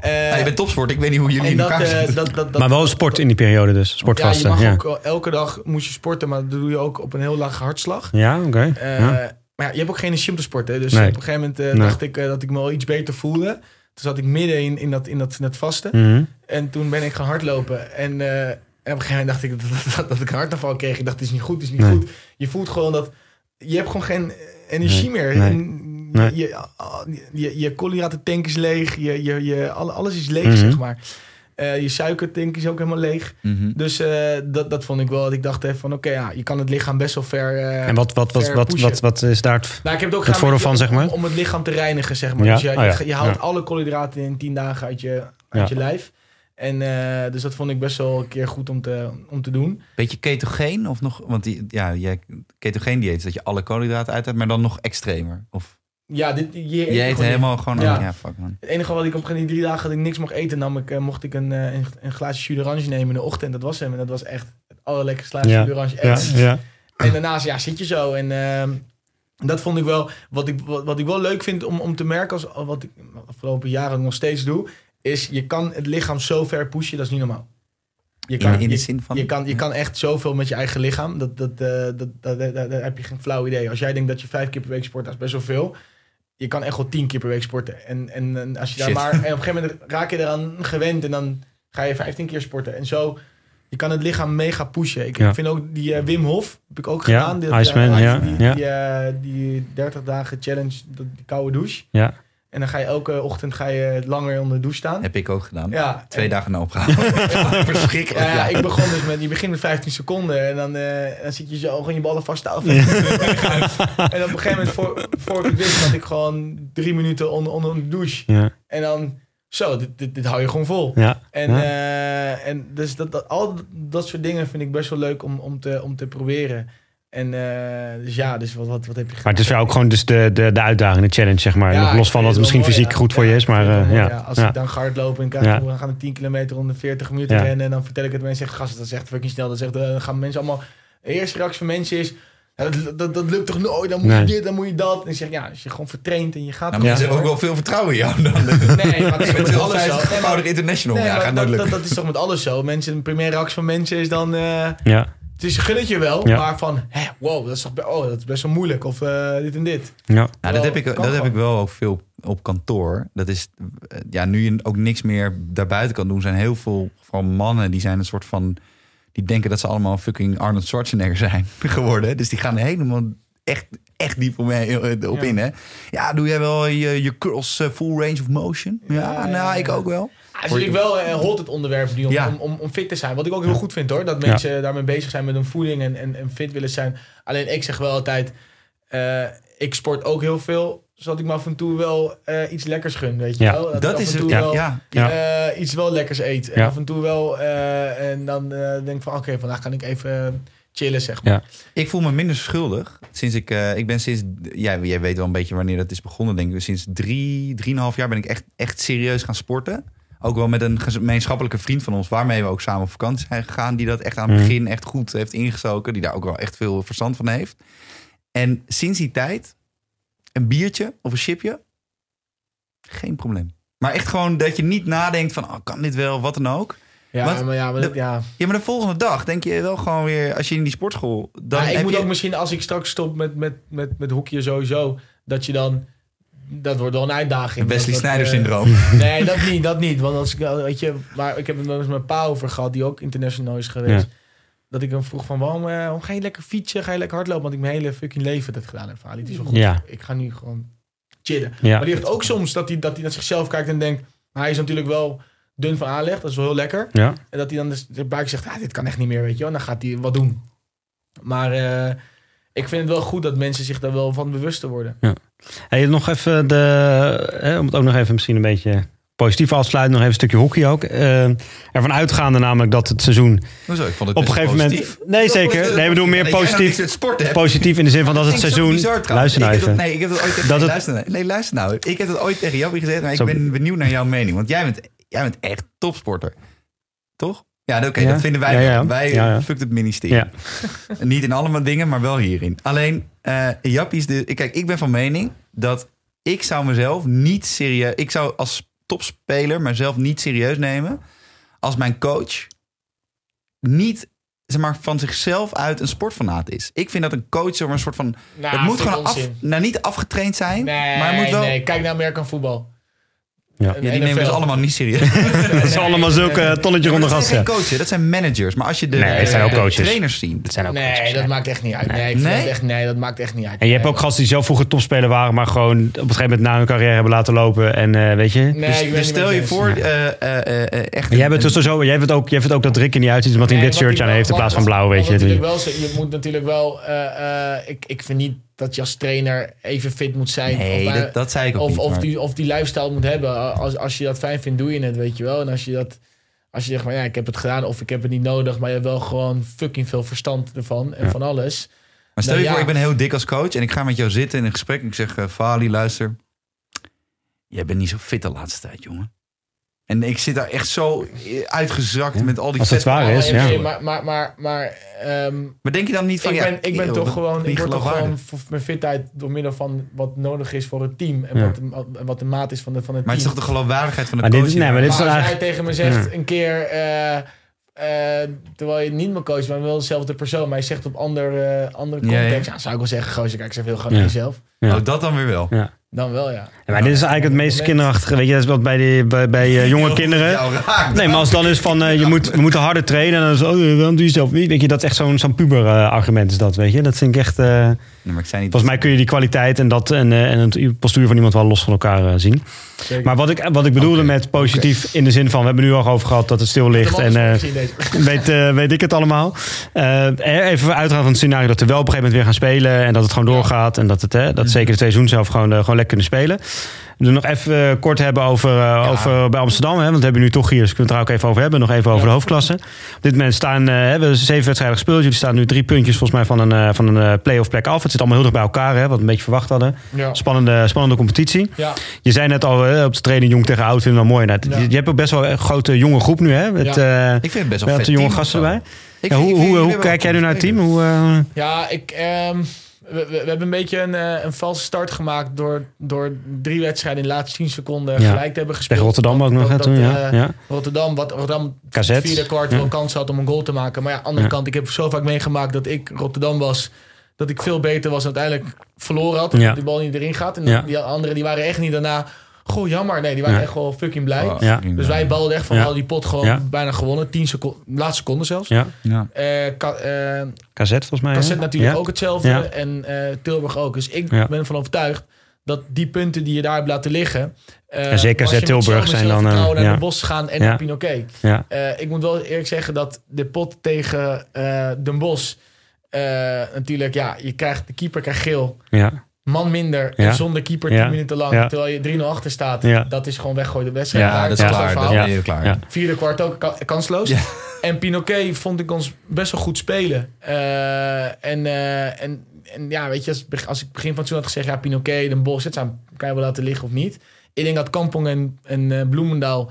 Eh, Ja, je bent topsport, ik weet niet hoe jullie in elkaar eh, zitten. dat, dat, dat, Maar wel sport in die periode dus. ja, Sportvasten. je mag Ja, ook wel- elke dag moest je sporten, maar dat doe je ook op een heel lage hartslag. ja oké. Eh, Ja. Maar ja, je hebt ook geen energie om te sporten. Dus Nee. op een gegeven moment Nee. dacht ik dat ik me wel iets beter voelde. Toen zat ik midden in, in, dat, in, dat, in dat vasten. Mhm. En toen ben ik gaan hardlopen. En, eh, en op een gegeven moment dacht ik dat, dat, dat ik een hartaanval kreeg. Ik dacht, het is niet goed, het is niet Nee. goed. Je voelt gewoon dat... Je hebt gewoon geen energie Nee. meer. Nee. En Nee. Je, je, je, koolhydratentank is leeg. Je, je, je, alle- alles is leeg, Mhm. zeg maar. Eh, je suikertank is ook helemaal leeg. Mhm. Dus eh, dat, dat vond ik wel. Dat ik dacht even van oké, ja, je kan het lichaam best wel ver. eh, En wat, wat, wat, ver wat, wat, wat is daar het... Nou, ik heb het ook Het voordeel van, zeg maar? Om, om het lichaam te reinigen, zeg maar. Ja? Dus je, Oh ja, je, je haalt ja. alle koolhydraten in 10 dagen uit je, uit Ja. je lijf. En eh, dus dat vond ik best wel een keer goed om te, om te doen. Beetje ketogeen of nog? Want die, ja, jij, ketogeen dieet is dat je alle koolhydraten uit hebt, maar dan nog extremer. Of Ja, dit, je, je eet gewoon helemaal gewoon. Ja. Ja. fuck man. Het enige wat ik op een gegeven moment die drie dagen dat ik niks mocht eten, nam ik, eh, mocht ik een, eh, een, een glaasje jus d'orange nemen in de ochtend. Dat was hem. En dat was echt het allerlekkerste glaasje Ja. jus d'orange. Ja, ja. En daarnaast ja, zit je zo. En ehm, dat vond ik wel, wat ik, wat, wat ik wel leuk vind om, om te merken, als, wat ik de afgelopen jaren nog steeds doe, is je kan het lichaam zo ver pushen, dat is niet normaal. Je kan, In, in de je, zin van. je, kan, je kan echt zoveel met je eigen lichaam. Dat, dat, eh, dat, dat, dat, dat- daar heb je geen flauw idee. Als jij denkt dat je vijf keer per week sport, dat is best wel veel. Je kan echt wel tien keer per week sporten. En, en, en als je daar maar. En op een gegeven moment raak je eraan gewend en dan ga je 15 keer sporten. En zo. Je kan het lichaam mega pushen. Ik, Ja. ik vind ook die eh, Wim Hof, heb ik ook Ja, gedaan. Dit, Iceman, ja, Die, ja. die, eh, die 30 dagen challenge, dat- die koude douche. Ja. En dan ga je elke ochtend ga je langer onder de douche staan. Heb ik ook gedaan. Ja, Twee en- dagen na opgehouden. Verschrikkelijk. ja, Ja, ja, ik begon dus met, je begint met 15 seconden en dan, eh, dan zit je zo gewoon je ballen vast te houden. en op een gegeven moment, voor, voor ik het wist, had ik gewoon drie minuten onder, onder de douche. Ja. En dan, zo, dit, dit, dit hou je gewoon vol. Ja. En, Ja. eh, en dus dat, dat, al dat soort dingen vind ik best wel leuk om, om, te, om te proberen. En eh, dus ja, dus wat, wat, wat heb je gedaan? Maar het is voor jou ook gewoon dus de, de, de uitdaging, de challenge, zeg maar. Ja, Nog ik los van dat het misschien mooi, fysiek ja. goed voor Ja, je is. Maar eh, ja. Als ja. ik dan ga hardlopen en Ja. dan gaan we 10 kilometer onder 40 minuten Ja. rennen. En dan vertel ik het mensen, zeggen, gast, dat is echt fucking snel. Dan, zegt, eh, dan gaan mensen allemaal... De eerste reactie van mensen is, dat, dat, dat lukt toch nooit? Dan moet Nee. je dit, dan moet je dat. En ik zeg, ja, als je gewoon vertraint en je gaat... Nou, maar ze hebben ook wel veel vertrouwen in jou dan. Nee, maar dat is met alles zo. Vijfvoudig international. nee, ja, maar gaat nooit dat, dat, lukken. dat is toch met alles zo. Mensen, een primaire reactie van mensen is dan... eh, Ja. Het is een gunnetje wel, Ja. maar van... Hè, wow, dat is, toch, oh, dat is best wel moeilijk. Of eh, dit en dit. Ja. Nou, dat heb, ik, dat heb ik wel ook veel op kantoor. Dat is, eh, ja, nu je ook niks meer daarbuiten kan doen, zijn heel veel van mannen die zijn een soort van, die denken dat ze allemaal fucking Arnold Schwarzenegger zijn geworden. Dus die gaan helemaal echt, echt diep op, eh, op Ja. in, hè? Ja, doe jij wel je, je curls full range of motion? Ja, Ja, nou, ja, ik ook wel. Het is natuurlijk wel hot het onderwerp nu om, Ja. om, om, om fit te zijn. Wat ik ook heel goed vind hoor. Dat mensen daarmee bezig zijn met hun voeding en, en, en fit willen zijn. Alleen ik zeg wel altijd, eh, ik sport ook heel veel. Zodat ik me af en toe wel eh, iets lekkers gun, weet je Ja, wel. Dat af is en het, toe ja. wel, ja. Ja. eh, iets wel lekkers eet. En Ja. af en toe wel, eh, en dan eh, denk ik van oké, vandaag kan ik even chillen zeg maar. Ja. Ik voel me minder schuldig. Sinds ik, eh, ik ben sinds, ja, jij weet wel een beetje wanneer dat is begonnen, denk ik. Sinds drie, drieënhalf jaar ben ik echt, echt serieus gaan sporten. Ook wel met een gemeenschappelijke vriend van ons, waarmee we ook samen op vakantie zijn gegaan. Die dat echt aan het Mhm. begin echt goed heeft ingestoken. Die daar ook wel echt veel verstand van heeft. En sinds die tijd, een biertje of een chipje, geen probleem. Maar echt gewoon dat je niet nadenkt van, oh, kan dit wel, wat dan ook. Ja, Want maar ja, maar, de- ja. Ja, maar de volgende dag denk je wel gewoon weer, als je in die sportschool... Dan ik moet je, ook misschien, als ik straks stop met, met, met, met hoekje sowieso, dat je dan... Dat wordt wel een uitdaging. Wesley Snyder eh, syndroom. Nee, dat niet, dat niet. Want als ik, weet je, maar ik heb het nog eens met pa over gehad, die ook international is geweest. Ja. Dat ik hem vroeg van, waarom, eh, waarom ga je lekker fietsen, ga je lekker hardlopen? Want ik mijn hele fucking leven dat gedaan heb. Ali, het is wel goed. Ja. Ik ga nu gewoon chillen. Ja. Maar die heeft ook soms dat hij, dat hij naar zichzelf kijkt en denkt, maar hij is natuurlijk wel dun van aanleg, dat is wel heel lekker. Ja. En dat hij dan dus de buik zegt, ah, dit kan echt niet meer, weet je wel. En dan gaat hij wat doen. Maar eh, ik vind het wel goed dat mensen zich daar wel van bewust te worden. Hey, nog even de, hè, om het ook nog even misschien een beetje positief afsluiten, nog even een stukje hockey ook. Eh, ervan uitgaande namelijk dat het seizoen Hoezo? Ik vond het op een gegeven positief. moment... Nee, zeker. Nee, we doen meer positief. Positief in de zin van dat het seizoen... bizar. Luister nou even. nee, ik heb dat ooit tegen... Dat nee, het- luister, nou. nee, luister nou. Ik heb dat ooit tegen gezegd, maar ik ben benieuwd naar jouw mening. Want jij bent, jij bent echt topsporter. Toch? Ja, oké, Ja. dat vinden wij Ja, ja. wel. Wij Ja, het ministerie. Ja. Niet in allemaal dingen, maar wel hierin. Alleen, eh Jappie is de... Kijk, ik ben van mening dat ik zou mezelf niet serieus... Ik zou als topspeler mezelf niet serieus nemen... als mijn coach niet zeg maar, van zichzelf uit een sportfanaat is. Ik vind dat een coach zeg maar, een soort van... Nou, het moet gewoon af, nou, niet afgetraind zijn, Nee, maar moet wel... nee, kijk naar American voetbal. Ja. die nemen NFL. dus allemaal niet serieus. Dat zijn allemaal zulke eh, tonnetje ronde dat zijn gasten. geen coaches, dat zijn managers. Maar als je de, Nee, het zijn ook de coaches. trainers ziet. Dat zijn ook Nee, coaches, dat ja. maakt echt niet uit. Nee, dat echt, nee, dat maakt echt niet uit. En je hebt ook gasten die zelf vroeger topspeler waren, maar gewoon op een gegeven moment na hun carrière hebben laten lopen. En eh, weet je. Nee, Dus, dus stel je voor, eh, eh, eh, eh, echt... Jij bent een- dus zo, jij vindt ook, jij vindt ook dat Rick er niet uitziet omdat hij wit wat shirtje aan heeft in plaats van blauw, weet je. natuurlijk wel, zo- je moet natuurlijk wel... eh, eh, ik, ik vind niet dat je als trainer even fit moet zijn. Nee, of, dat, dat zei ik ook of, niet. of, maar- die, of die lifestyle moet hebben. Als, als je dat fijn vindt, doe je het, weet je wel. En als je dat... Als je zegt, maar ja, ik heb het gedaan of ik heb het niet nodig... maar je hebt wel gewoon fucking veel verstand ervan en Ja. van alles. Maar stel je Nou, voor, ja. ik ben heel dik als coach en ik ga met jou zitten in een gesprek. En ik zeg, eh Fali, luister. Jij bent niet zo fit de laatste tijd, jongen. En ik zit daar echt zo uitgezakt met al die Als het waar is, Maar- ja. nee, Maar, maar, maar, maar ehm, Maar denk je dan niet van, ik ja, ben, ik ben toch gewoon, ik word toch gewoon voor mijn fitheid door middel van wat nodig is voor het team. En Ja. wat, de, wat de maat is van, de, van het Maar het is team. toch de geloofwaardigheid van de Maar dit coach? is- nee, maar dit is maar als eigenlijk... hij tegen me zegt Ja. een keer, eh, eh, terwijl je niet meer coach, maar wel dezelfde persoon, maar je zegt op ander, eh, andere Ja, ja. context, ja, zou ik wel zeggen, gozer, kijk, zeg veel gewoon Ja. naar jezelf. Ja. Oh, dat dan weer wel. Dan wel, ja. Ja, maar dit is eigenlijk het meest kinderachtige. Weet je, dat is wat bij, die, bij, bij eh, jonge kinderen. Nee, maar als het dan is van eh, je moet, we moeten harder trainen. En dan is het, oh, dan doe je zelf niet. Weet je, dat is echt zo'n zo'n puber eh, argument is dat, weet je. Dat vind ik echt... eh, Nee, maar ik zei niet... volgens mij kun je die kwaliteit en, dat, en, en het postuur van iemand wel los van elkaar zien. Zeker. Maar wat ik, wat ik bedoelde met positief in de zin van... We hebben nu al over gehad dat het stil ligt. En eh, deze. weet, eh, weet ik het allemaal. Eh, even uitgaan van het scenario dat we wel op een gegeven moment weer gaan spelen. En dat het gewoon doorgaat. En dat, het, hè, dat zeker de twee seizoenen zelf gewoon, gewoon lekker kunnen spelen. We nog even eh, kort hebben over, eh, over bij Amsterdam. Hè, want we hebben nu toch hier, dus kunnen we het er ook even over hebben. Nog even over Ja. de hoofdklasse. Op dit moment staan, eh, we hebben zeven wedstrijden gespeeld. Jullie staan nu drie puntjes volgens mij van een, eh, van een eh, play-off plek af. Het zit allemaal heel dicht bij elkaar, hè, wat we een beetje verwacht hadden. Ja. Spannende, spannende competitie. Ja. Je zei net al, hè, op de training jong tegen oud vinden we wel mooi. Nou, Ja. je, je hebt ook best wel een grote jonge groep nu. Hè, met, eh, Ik vind het best wel met vet de jonge team gasten erbij. Ik Ja, vind- hoe ik hoe, vind- hoe kijk jij nu naar het team? Hoe, eh, Ja, ik, ehm, we, hebben een beetje een, eh, een valse start gemaakt door, door drie wedstrijden in de laatste 10 seconden Ja. gelijk te hebben gespeeld. tegen Rotterdam ook nog, hè, toen? Ja, eh, ja. Rotterdam, wat Rotterdam vierde kwart wel kans had om een goal te maken. Maar ja, aan de andere kant, ik heb zo vaak meegemaakt dat ik Rotterdam was. Dat ik veel beter was en uiteindelijk verloren had. Dat die bal niet erin gaat. En die anderen die waren echt niet daarna... Goh, jammer. Nee, die waren Ja. echt wel fucking blij. Oh, Dus wij balden echt van Ja. al die pot gewoon Ja. bijna gewonnen. 10 seconden, laatste seconde zelfs. ja. Ja. Ka- KZ volgens mij. KZ hè? natuurlijk Ja. ook hetzelfde. Ja. En eh, Tilburg ook. Dus ik Ja. ben ervan overtuigd dat die punten die je daar hebt laten liggen... eh, En zeker als je Tilburg zijn dan, eh, zelfvertrouwen naar ja. de bos gaan en Ja. Pinoquet. Ja. Eh, ik moet wel eerlijk zeggen dat de pot tegen eh Den Bosch... eh, natuurlijk, ja, je krijgt, de keeper krijgt geel. Ja. Man minder Ja. en zonder keeper Ja. 10 minuten lang. Ja. Terwijl je 3-0 achter staat. Ja. Dat is gewoon weggooien de wedstrijd. Ja, dat is klaar. verhaal. Dat Ja. ben je klaar. Ja. Vierde kwart ook ka- kansloos. Ja. En Pinoquet vond ik ons best wel goed spelen. Eh, en, eh, en, en ja, weet je, als, als ik begin van het had gezegd... ja, Pinoquet, Den Bosch, het zijn, kan je wel laten liggen of niet. Ik denk dat Kampong en, en eh, Bloemendaal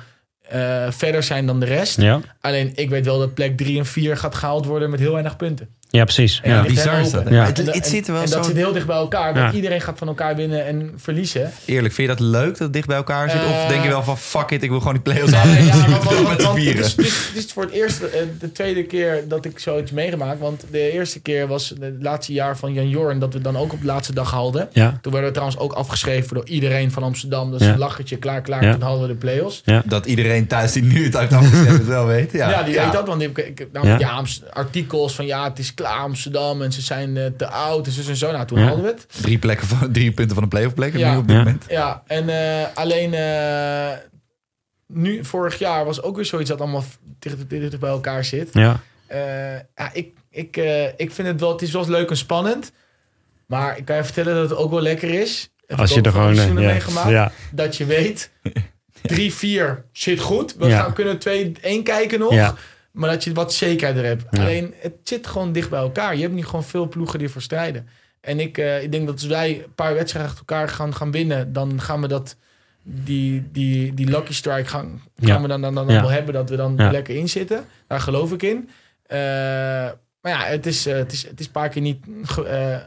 eh, verder zijn dan de rest. Ja. Alleen ik weet wel dat plek 3 en 4 gaat gehaald worden met heel weinig punten. Ja, precies. En Ja. bizar is dat? Ja. Het- En, het en- zit er wel en dat zo- zit heel dicht bij elkaar. Want Ja. iedereen gaat van elkaar winnen en verliezen. Eerlijk, vind je dat leuk dat het dicht bij elkaar zit? of denk je wel van fuck it, ik wil gewoon die play-offs aan. ja, Ja, want- met want- z'n want het vieren. is, voor het eerst eh, de tweede keer dat ik zoiets meegemaakt. Want de eerste keer was het laatste jaar van Jan Jorn dat we dan ook op de laatste dag haalden. Ja. Toen werden we trouwens ook afgeschreven door iedereen van Amsterdam. Dus Ja. een lachertje, klaar, klaar. Ja. Toen hadden we de play-offs. Dat iedereen thuis die nu het uit afgezet het wel weet. Ja, Ja, die weet dat. Want ik, ik, nou, Ja. artikels van ja, het is klaar Amsterdam en ze zijn eh, te oud. Dus en zo. Nou, toen Ja. hadden we het. Drie, plekken van, drie punten van de play-off plek Ja. nu op dit Ja. moment. Ja, en eh, alleen eh, nu, vorig jaar was ook weer zoiets dat allemaal dicht, dicht bij elkaar zit. Ja. Eh, ja, ik, ik, eh, ik vind het wel, het is wel leuk en spannend. Maar ik kan je vertellen dat het ook wel lekker is. Heb Als je er gewoon... Ja. meegemaakt. Ja. Dat je weet, 3-4 zit goed. We Ja. gaan, kunnen 2-1 kijken nog. Ja. Maar dat je wat zekerheid er hebt. Ja. Alleen, het zit gewoon dicht bij elkaar. Je hebt niet gewoon veel ploegen die voor strijden. En ik, eh, ik denk dat als wij een paar wedstrijden achter elkaar gaan, gaan winnen... dan gaan we dat, die, die, die lucky strike gaan, gaan Ja. we dan, dan, dan wel hebben... dat we dan er lekker in zitten. Daar geloof ik in. Eh, maar ja, het is, eh, het, is, het is een paar keer niet ge-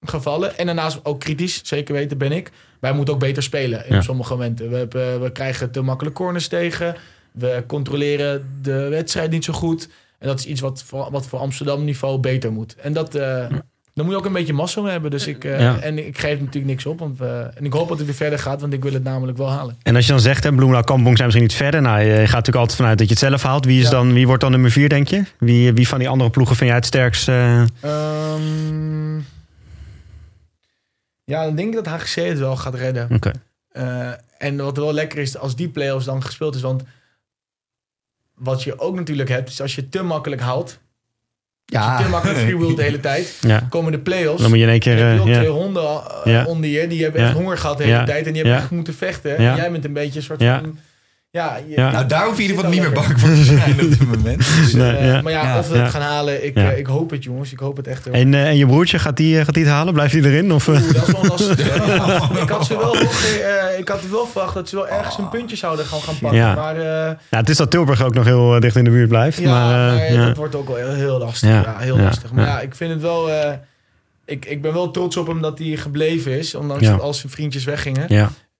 gevallen. En daarnaast ook kritisch, zeker weten ben ik. Wij moeten ook beter spelen in Ja. sommige momenten. We, hebben, we krijgen te makkelijk corners tegen. We controleren de wedstrijd niet zo goed. En dat is iets wat voor, wat voor Amsterdam niveau beter moet. En dat, eh, Dan moet je ook een beetje massa mee hebben. Dus ik, eh, Ja. En ik geef natuurlijk niks op. Want, eh, en ik hoop dat het weer verder gaat, want ik wil het namelijk wel halen. En als je dan zegt, hè, Bloemendaal Kampong zijn misschien niet verder. Nou, je gaat natuurlijk altijd vanuit dat je het zelf haalt. Wie, is Ja. dan, wie wordt dan nummer vier, denk je? Wie, wie van die andere ploegen vind jij het sterkst? eh? Ehm, ja, dan denk ik dat HGC het wel gaat redden. Oké. Eh, en wat wel lekker is, als die play-offs dan gespeeld is. Want wat je ook natuurlijk hebt, is als je te makkelijk houdt. Ja. Te makkelijk freewheelt de hele tijd. Ja. Komen de play-offs. Dan moet je in één keer... Heb je eh, ook ja. twee honden eh, Ja. onder je. Die hebben echt honger gehad de hele tijd. En die hebben echt moeten vechten. En jij bent een beetje een soort van... Ja, je, Ja. Nou, daar hoef je in ieder geval niet meer bang voor te zijn op dit moment. Dus, Nee, Eh, ja. Maar ja, Ja. of we Ja. het gaan halen, ik, Ja. eh, ik hoop het jongens. Ik hoop het echt. En, eh, en je broertje, gaat die, gaat die het halen? Blijft hij erin? Of, eh? Oeh, dat is wel lastig. ik had ze wel, eh, ik had wel verwacht dat ze wel ergens een puntje zouden gaan, gaan pakken. Ja. Maar, eh, Ja, het is dat Tilburg ook nog heel dicht in de buurt blijft. ja, maar, maar, eh, ja. dat wordt ook wel heel, heel lastig. Ja. Ja, heel Ja. lastig. Maar Ja. ja. ik vind het wel... eh, ik, ik ben wel trots op hem dat hij gebleven is. Ondanks Ja. dat al zijn vriendjes weggingen.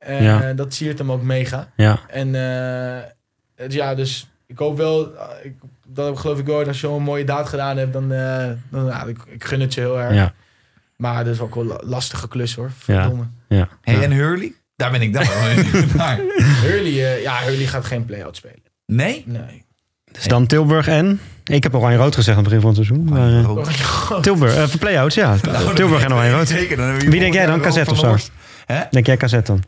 Ja, En Ja. eh, dat siert hem ook mega. ja, En eh, ja, dus ik hoop wel... eh, ik, dat heb ik geloof ik wel. Als je zo'n mooie daad gedaan hebt, dan... eh, dan ja, ik, ik gun het ze heel erg. ja, Maar dat is ook wel la- lastige klus hoor. Ja. Verdomme. ja. Hey, en Hurley? Daar ben ik dan wel benieuwd naar. Hurley, ja, Hurley gaat geen play-out spelen. Nee? Nee. Dus dan Tilburg en... Ik heb Oranje-Rood gezegd aan het begin van het seizoen. Maar. Tilburg, eh, voor play-outs, ja. Nou, Tilburg en Oranje-Rood. Zeker. Dan hebben we Wie denk jij dan? Van of zo? Denk jij KZ dan?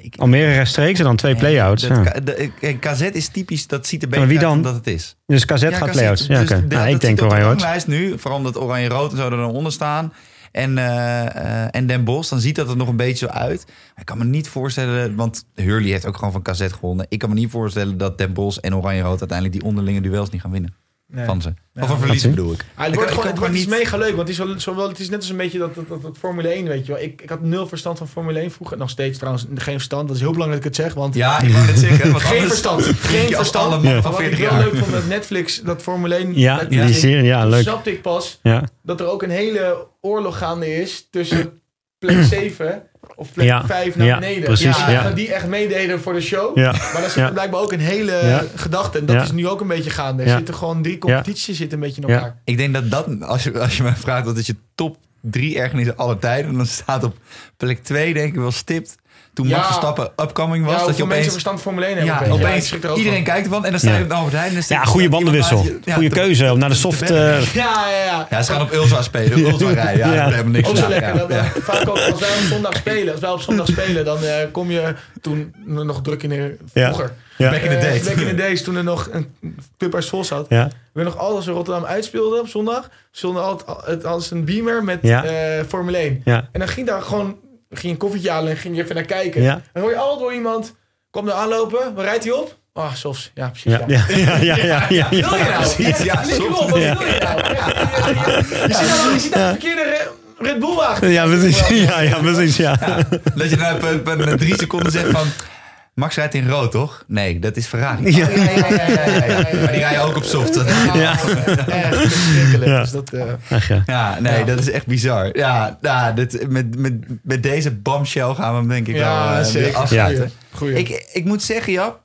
Ja, ik, Almere rechtstreeks en dan twee play-outs. Dat, Ja. K- de- kijk, KZ is typisch, dat ziet er maar beter uit dan? dan dat het is. Dus KZ Ja, gaat play-outs. Ja, Dus oké. de- Nou, ik denk op de Oranje-Rood. ranglijst nu, vooral omdat Oranje-Rood en zo er dan onder staan. En, eh, eh, en Den Bosch, dan ziet dat er nog een beetje zo uit. Maar ik kan me niet voorstellen, want Hurley heeft ook gewoon van KZ gewonnen. Ik kan me niet voorstellen dat Den Bosch en Oranje-Rood uiteindelijk die onderlinge duels niet gaan winnen Nee. van ze. Ja. of een verlies bedoel ik. Ah, het Ik- wordt ik gewoon, het wordt niet- iets mega leuk. Want het is, wel, zowel, het is net als een beetje dat, dat, dat, dat Formule 1, weet je wel. Ik, ik had nul verstand van Formule 1 vroeger. Nog steeds trouwens geen verstand. Dat is heel belangrijk dat ik het zeg. Want Ja, ik wou zeggen. want geen verstand. Geen verstand. alle Ja. van Wat ik 40 wel jaar. leuk vond met Netflix, dat Formule 1... Ja, dat- die serie, ja, leuk. snapte ik pas Ja, dat er ook een hele oorlog gaande is tussen plek 7 of plek Ja. 5 naar Ja, beneden. precies, Ja, ja. Dat die echt meededen voor de show. ja. Maar daar zit Ja. blijkbaar ook een hele Ja. gedachte. En dat Ja. is nu ook een beetje gaande. Er Ja. zitten gewoon drie competities zitten een beetje in Ja. elkaar. Ik denk dat dat, als je, als je mij vraagt wat is je top drie ergernissen aller tijden, dan staat op plek 2 denk ik wel stipt. Toen Ja. Max Verstappen upcoming was, Ja, dat je mensen opeens... verstand van Formule 1 hebben. Ja, opeens. er iedereen van. kijkt ervan en dan sta je Ja. op de Albert Heijn ja, goede bandenwissel. Goede keuze om naar de soft... eh, Ja, ja, ja. Ja, ze gaan op Ultra spelen, Ultra rijden. Ja, Ja. daar hebben we niks Ook zo lekker. Ja. Vaak ook als wij op zondag spelen, als wij op zondag spelen, dan eh, kom je toen nog druk in de Ja. vroeger. Ja. Back in the Eh, days. back in the days, toen er nog een clubhuis vol zat. ja, We nog altijd als we Rotterdam uitspeelden op zondag, stonden altijd het als een beamer met Ja. eh, Formule 1. ja, En dan ging daar gewoon ging je een koffietje halen en ging je even naar kijken. Ja. En dan hoor je altijd door iemand, kom er aanlopen, waar rijdt hij op? Ah, Sofs. Ja, precies. ja, ja, ja, ja, ja, ja, Wil je nou? precies. Ja, Ja, Sofs. op, wat Ja. wil je nou? Ja, je, ziet een verkeerde Re- Red Bull wagen. Ja, precies. Ja, ja, precies. Ja. Dat je nou op drie seconden zegt van... Max rijdt in rood, toch? Nee, dat is Ferrari. Ja. Oh, ja, ja, ja, ja, ja, ja. Maar die rijden ook op soft. Ja. Echt verschrikkelijk. Ja. Dus dat, eh, Ach ja. Ja, nee, Ja. dat is echt bizar. Ja, ja dit, met, met, met deze bombshell gaan we hem denk ik Ja, wel eh, zeker. afsluiten. Ja. Goeie. Ik, ik moet zeggen, Jap.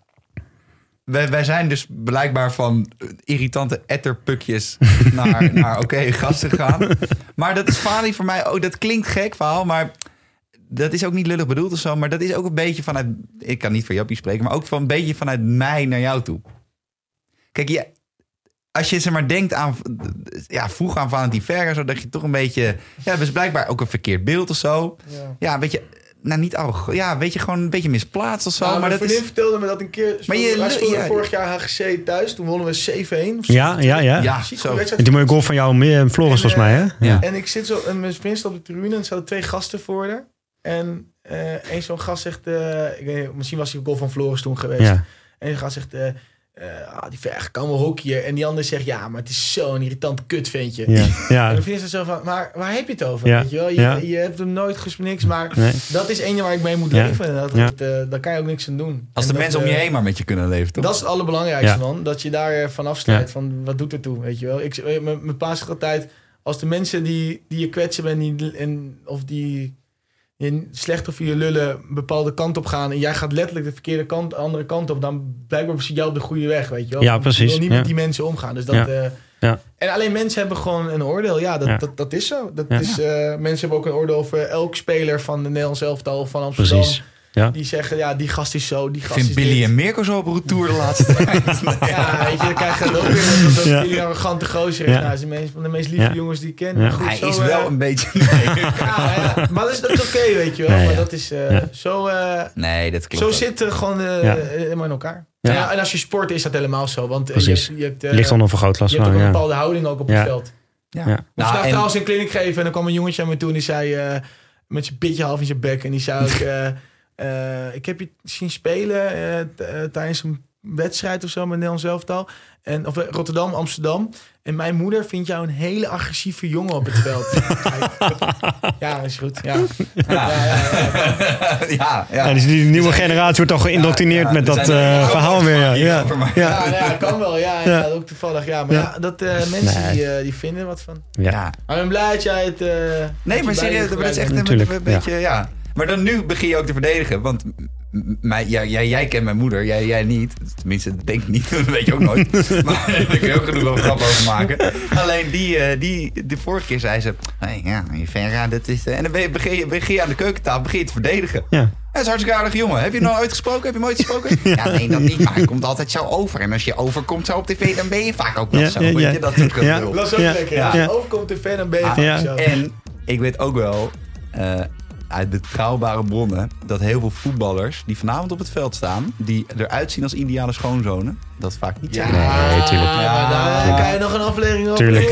Wij, wij zijn dus blijkbaar van irritante etterpukjes naar, naar oké gasten gegaan. Maar dat is Fali voor mij ook. Dat klinkt gek verhaal, maar dat is ook niet lullig bedoeld of zo. Maar dat is ook een beetje vanuit. Ik kan niet voor Jappie spreken, maar ook van een beetje vanuit mij naar jou toe. Kijk, je, als je zeg maar denkt aan. Ja, vroeg aan Valentin Verger, zo dat je toch een beetje. Ja, dat is blijkbaar ook een verkeerd beeld of zo. ja. Ja, een beetje. Nou, niet arrogant. Ja, weet je, gewoon een beetje misplaatst of zo. Nou, maar mijn dat vriendin is. vertelde me dat een keer. Maar je- wij speelden ja. vorig jaar HGC thuis. Toen wonnen we 7-1. of Ja, ja, ja. Ja, zo. En die mooie goal van jou, meer Floris, volgens mij, hè? Ja. En ik zit zo, en mijn op de tribune en er zaten twee gasten voor haar. En eh een zo'n gast zegt, eh, ik weet niet, misschien was hij een goal van Floris toen geweest. Ja. En die gast zegt, eh, eh, ah, die verg kan wel hockeyen. En die ander zegt, ja, maar het is zo'n irritant kutventje. Ja. En Ja. dan vind je zo van, maar waar heb je het over? Ja. Weet je, wel? Je, Ja. je hebt hem nooit gesproken, niks, maar Nee. dat is één waar ik mee moet Ja. leven. Dat, Ja. dat, eh, daar kan je ook niks aan doen. Als En de dat, mensen om je heen maar met je kunnen leven, toch? dat is het allerbelangrijkste, Ja. man. Dat je daar van afsluit. Ja. Van, wat doet er toe, weet je wel. Ik, mijn mijn pa zegt altijd... Als de mensen die, die je kwetsen bent... Die, en, of die, je slecht of je lullen een bepaalde kant op gaan en jij gaat letterlijk de verkeerde kant, de andere kant op, dan blijkbaar zit jij op de goede weg, weet je wel. Ja, precies, Je wil niet ja. met die mensen omgaan. Dus dat, Ja. eh, Ja. En alleen mensen hebben gewoon een oordeel. Ja, dat. Dat, dat is zo. Dat is, eh, mensen hebben ook een oordeel over elk speler van de Nederlands elftal of van Amsterdam. Precies. Ja. Die zeggen, ja, die gast is zo, die Ik gast is vind Billy dit. en Mirko zo op retour de laatste tijd. Ja, weet je, dan krijg je dan ook weer dat, dat Ja. Billy een arrogante gozer is. Ja. Nou, hij is een meest- van de meest lieve Ja. jongens die ik ken. Ja. Goed, Hij zo, is eh, wel een beetje... Ja, ja. maar dat is, dat is oké, weet je wel. Nee, maar ja. dat is eh, Ja. zo... eh, Nee, dat klopt. zo zit het gewoon eh, Ja. helemaal in elkaar. Ja. Ja. en als je sport is dat helemaal zo. Want eh, Precies. je hebt, je hebt, eh, Ligt onder vergrootglas je hebt ook een ja. bepaalde houding ook op Ja. het veld. Ja. Ja. Ik Nou, trouwens een kliniek geven en dan kwam een jongetje aan me toe en die zei eh, met zijn pitje half in zijn bek en die zei ook, eh, ik heb je zien spelen eh, eh, tijdens een wedstrijd of zo met Nederlands elftal en of Rotterdam, Amsterdam en mijn moeder vindt jou een hele agressieve jongen op het veld. ja, is goed. Ja. Ja, ja, ja. ja, ja. Ja, dus die nieuwe generatie wordt al geïndoctrineerd Ja, met dat verhaal weer. Ja. Ja. Ja. Ja, ja, kan wel. Ja, ja. Ja. ook toevallig. Ja, maar Ja. ja, dat eh, mensen Nee. die, eh, die vinden wat van. Ja. Maar ik ben blij dat jij het. eh, Nee, maar serieus, dat is echt een, een beetje, ja. Maar dan nu begin je ook te verdedigen. Want mij, jij, jij, jij kent mijn moeder, jij, jij niet. Tenminste, dat denk ik niet, dat weet je ook nooit. maar daar kun je ook genoeg grap over maken. Alleen die, eh, die, de vorige keer zei ze... Hey, ja, je Vera, dat is... eh," en dan ben je, begin, je, begin je aan de keukentafel begin je te verdedigen. Ja. Hij is hartstikke aardige jongen. Heb je nou ooit gesproken? Heb je hem ooit gesproken? Ja, nee, dat niet. Maar hij komt altijd zo over. En als je overkomt zo op tv, dan ben je vaak ook wel Ja, zo. ja, weet ja. je, dat soort Ja. Dat is ook Ja. lekker. Als je overkomt te fan, dan ben je Ah, vaak ja. zo. En ik weet ook wel eh, uit betrouwbare bronnen dat heel veel voetballers die vanavond op het veld staan, die eruit zien als ideale schoonzonen, dat vaak niet Ja, zijn. Nee, tuurlijk. maar daar Ja. kan je nog een aflevering over Tuurlijk.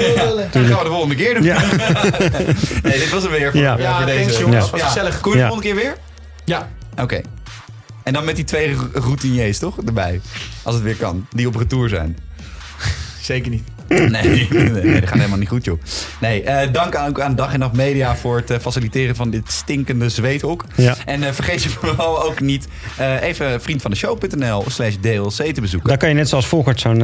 Dat gaan we de volgende keer doen. Ja. nee, dit was hem weer voor, Ja. voor Ja, deze. thanks jongens. Ja. Was gezellig. Kom je de Ja. volgende keer weer? Ja. Oké. En dan met die twee routiniers, toch? Erbij. Als het weer kan. Die op retour zijn. Zeker niet. Nee, nee, dat gaat helemaal niet goed, joh. Nee, eh, dank aan, ook aan Dag en Nacht Media voor het eh, faciliteren van dit stinkende zweethok. Ja. En eh, vergeet je vooral ook niet even vriendvandeshow.nl slash DLC te bezoeken. Daar kan je net zoals Volkert zo'n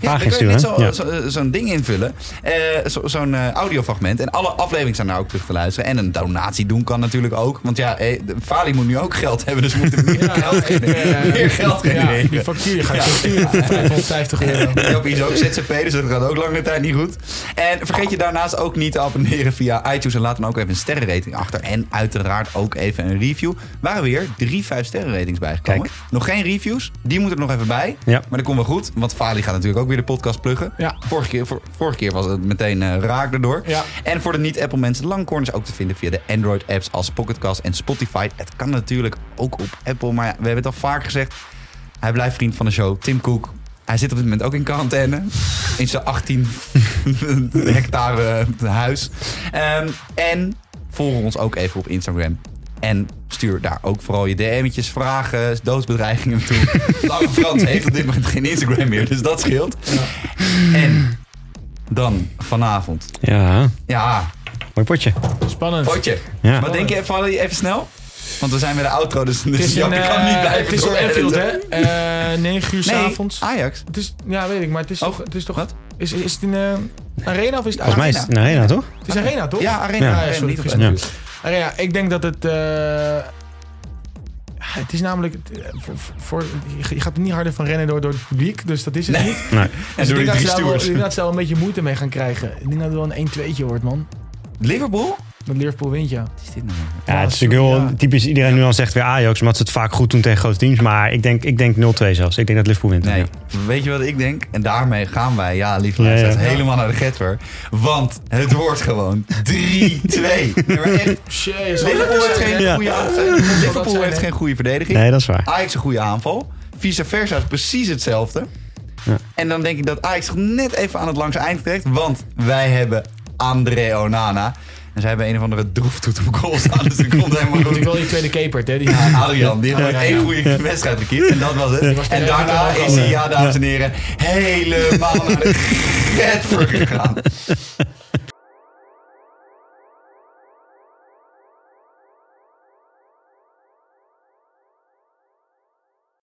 Ja, kun je net Ja. zo- zo'n ding invullen. Eh, zo- zo'n eh, audiofragment. En alle afleveringen zijn daar ook terug te luisteren. En een donatie doen kan natuurlijk ook. Want ja, eh, de- Fali moet nu ook geld hebben. Dus we moeten meer geld genereren. meer geld genereren. die factuur ga ik zo sturen voor 550 euro. Joop is ook ZZP, dus dat gaat ook lange tijd niet goed. En vergeet je daarnaast ook niet te abonneren via iTunes. En laat dan ook even een sterrenrating achter. En uiteraard ook even een review. Waren weer drie 5 sterrenratings bijgekomen. Kijk. Nog geen reviews. Die moeten er nog even bij. Ja. Maar dat komt wel goed. Want Fali gaat natuurlijk ook weer de podcast pluggen. Ja. Vorige, keer, vor- vorige keer was het meteen eh, raak erdoor. Ja. En voor de niet-Apple mensen, Langcorn is ook te vinden via de Android-apps als Pocketcast en Spotify. Het kan natuurlijk ook op Apple. Maar ja, we hebben het al vaak gezegd. Hij blijft vriend van de show. Tim Cook. Hij zit op dit moment ook in quarantaine. In zijn 18 hectare huis. Ehm, en volg ons ook even op Instagram. En stuur daar ook vooral je DM'tjes, vragen, doodsbedreigingen toe. Lange Frans heeft op dit moment geen Instagram meer, dus dat scheelt. En dan vanavond. ja, Ja, mooi potje. Spannend. potje. Ja. Wat denk je, Valerie, even snel? Want we zijn bij de outro, dus, dus Het is Jappe in, kan niet eh, blijven het is in doorredden. Anfield, hè? Eh 9 uur Nee, s'avonds. Ajax. Het is, ja, weet ik, maar het is Oh, toch... Het is toch wat? Is, is het in eh Arena of is het Volgens mij is het een arena, toch? Het is Arena, toch? Ja, Arena. Ja. Arena, sorry, niet me. Anfield. Arena, ik denk dat het... eh, het is namelijk... eh, Voor, voor, je gaat er niet harder van rennen door, door het publiek, dus dat is het Nee. niet. Nee. En Dus door ik denk dat ze daar wel een beetje moeite mee gaan krijgen. Ik denk dat het wel een 1-2'tje wordt, man. Liverpool? Dat Liverpool wint, ja. Wat is dit nou? Ja, het is natuurlijk heel Ja. typisch. Iedereen nu al zegt weer Ajax, omdat ze het vaak goed doen tegen grote teams. Maar ik denk, ik denk 0-2 zelfs. Ik denk dat Liverpool wint. Nee, Ja. weet je wat ik denk? En daarmee gaan wij, ja, lieve Ja, luisteraars, ja. helemaal naar de Getver. Want het wordt gewoon 3-2. Nee, maar echt, Shit, Liverpool heeft geen goede aanval. Liverpool heeft geen goede verdediging. Nee, dat is waar. Ajax een goede aanval. Vice versa is precies hetzelfde. Ja. En dan denk ik dat Ajax net even aan het langste eind trekt. Want wij hebben André Onana. En zij hebben een of andere droeftoet op goal staan. Dus dat komt helemaal Moet ik goed. wel die tweede keepert, hè? Die, Ja, Adrian, die heeft één goede wedstrijd gekiept. En dat was het. was En daarna is hij, ja, dames en heren, helemaal naar de Getver gegaan.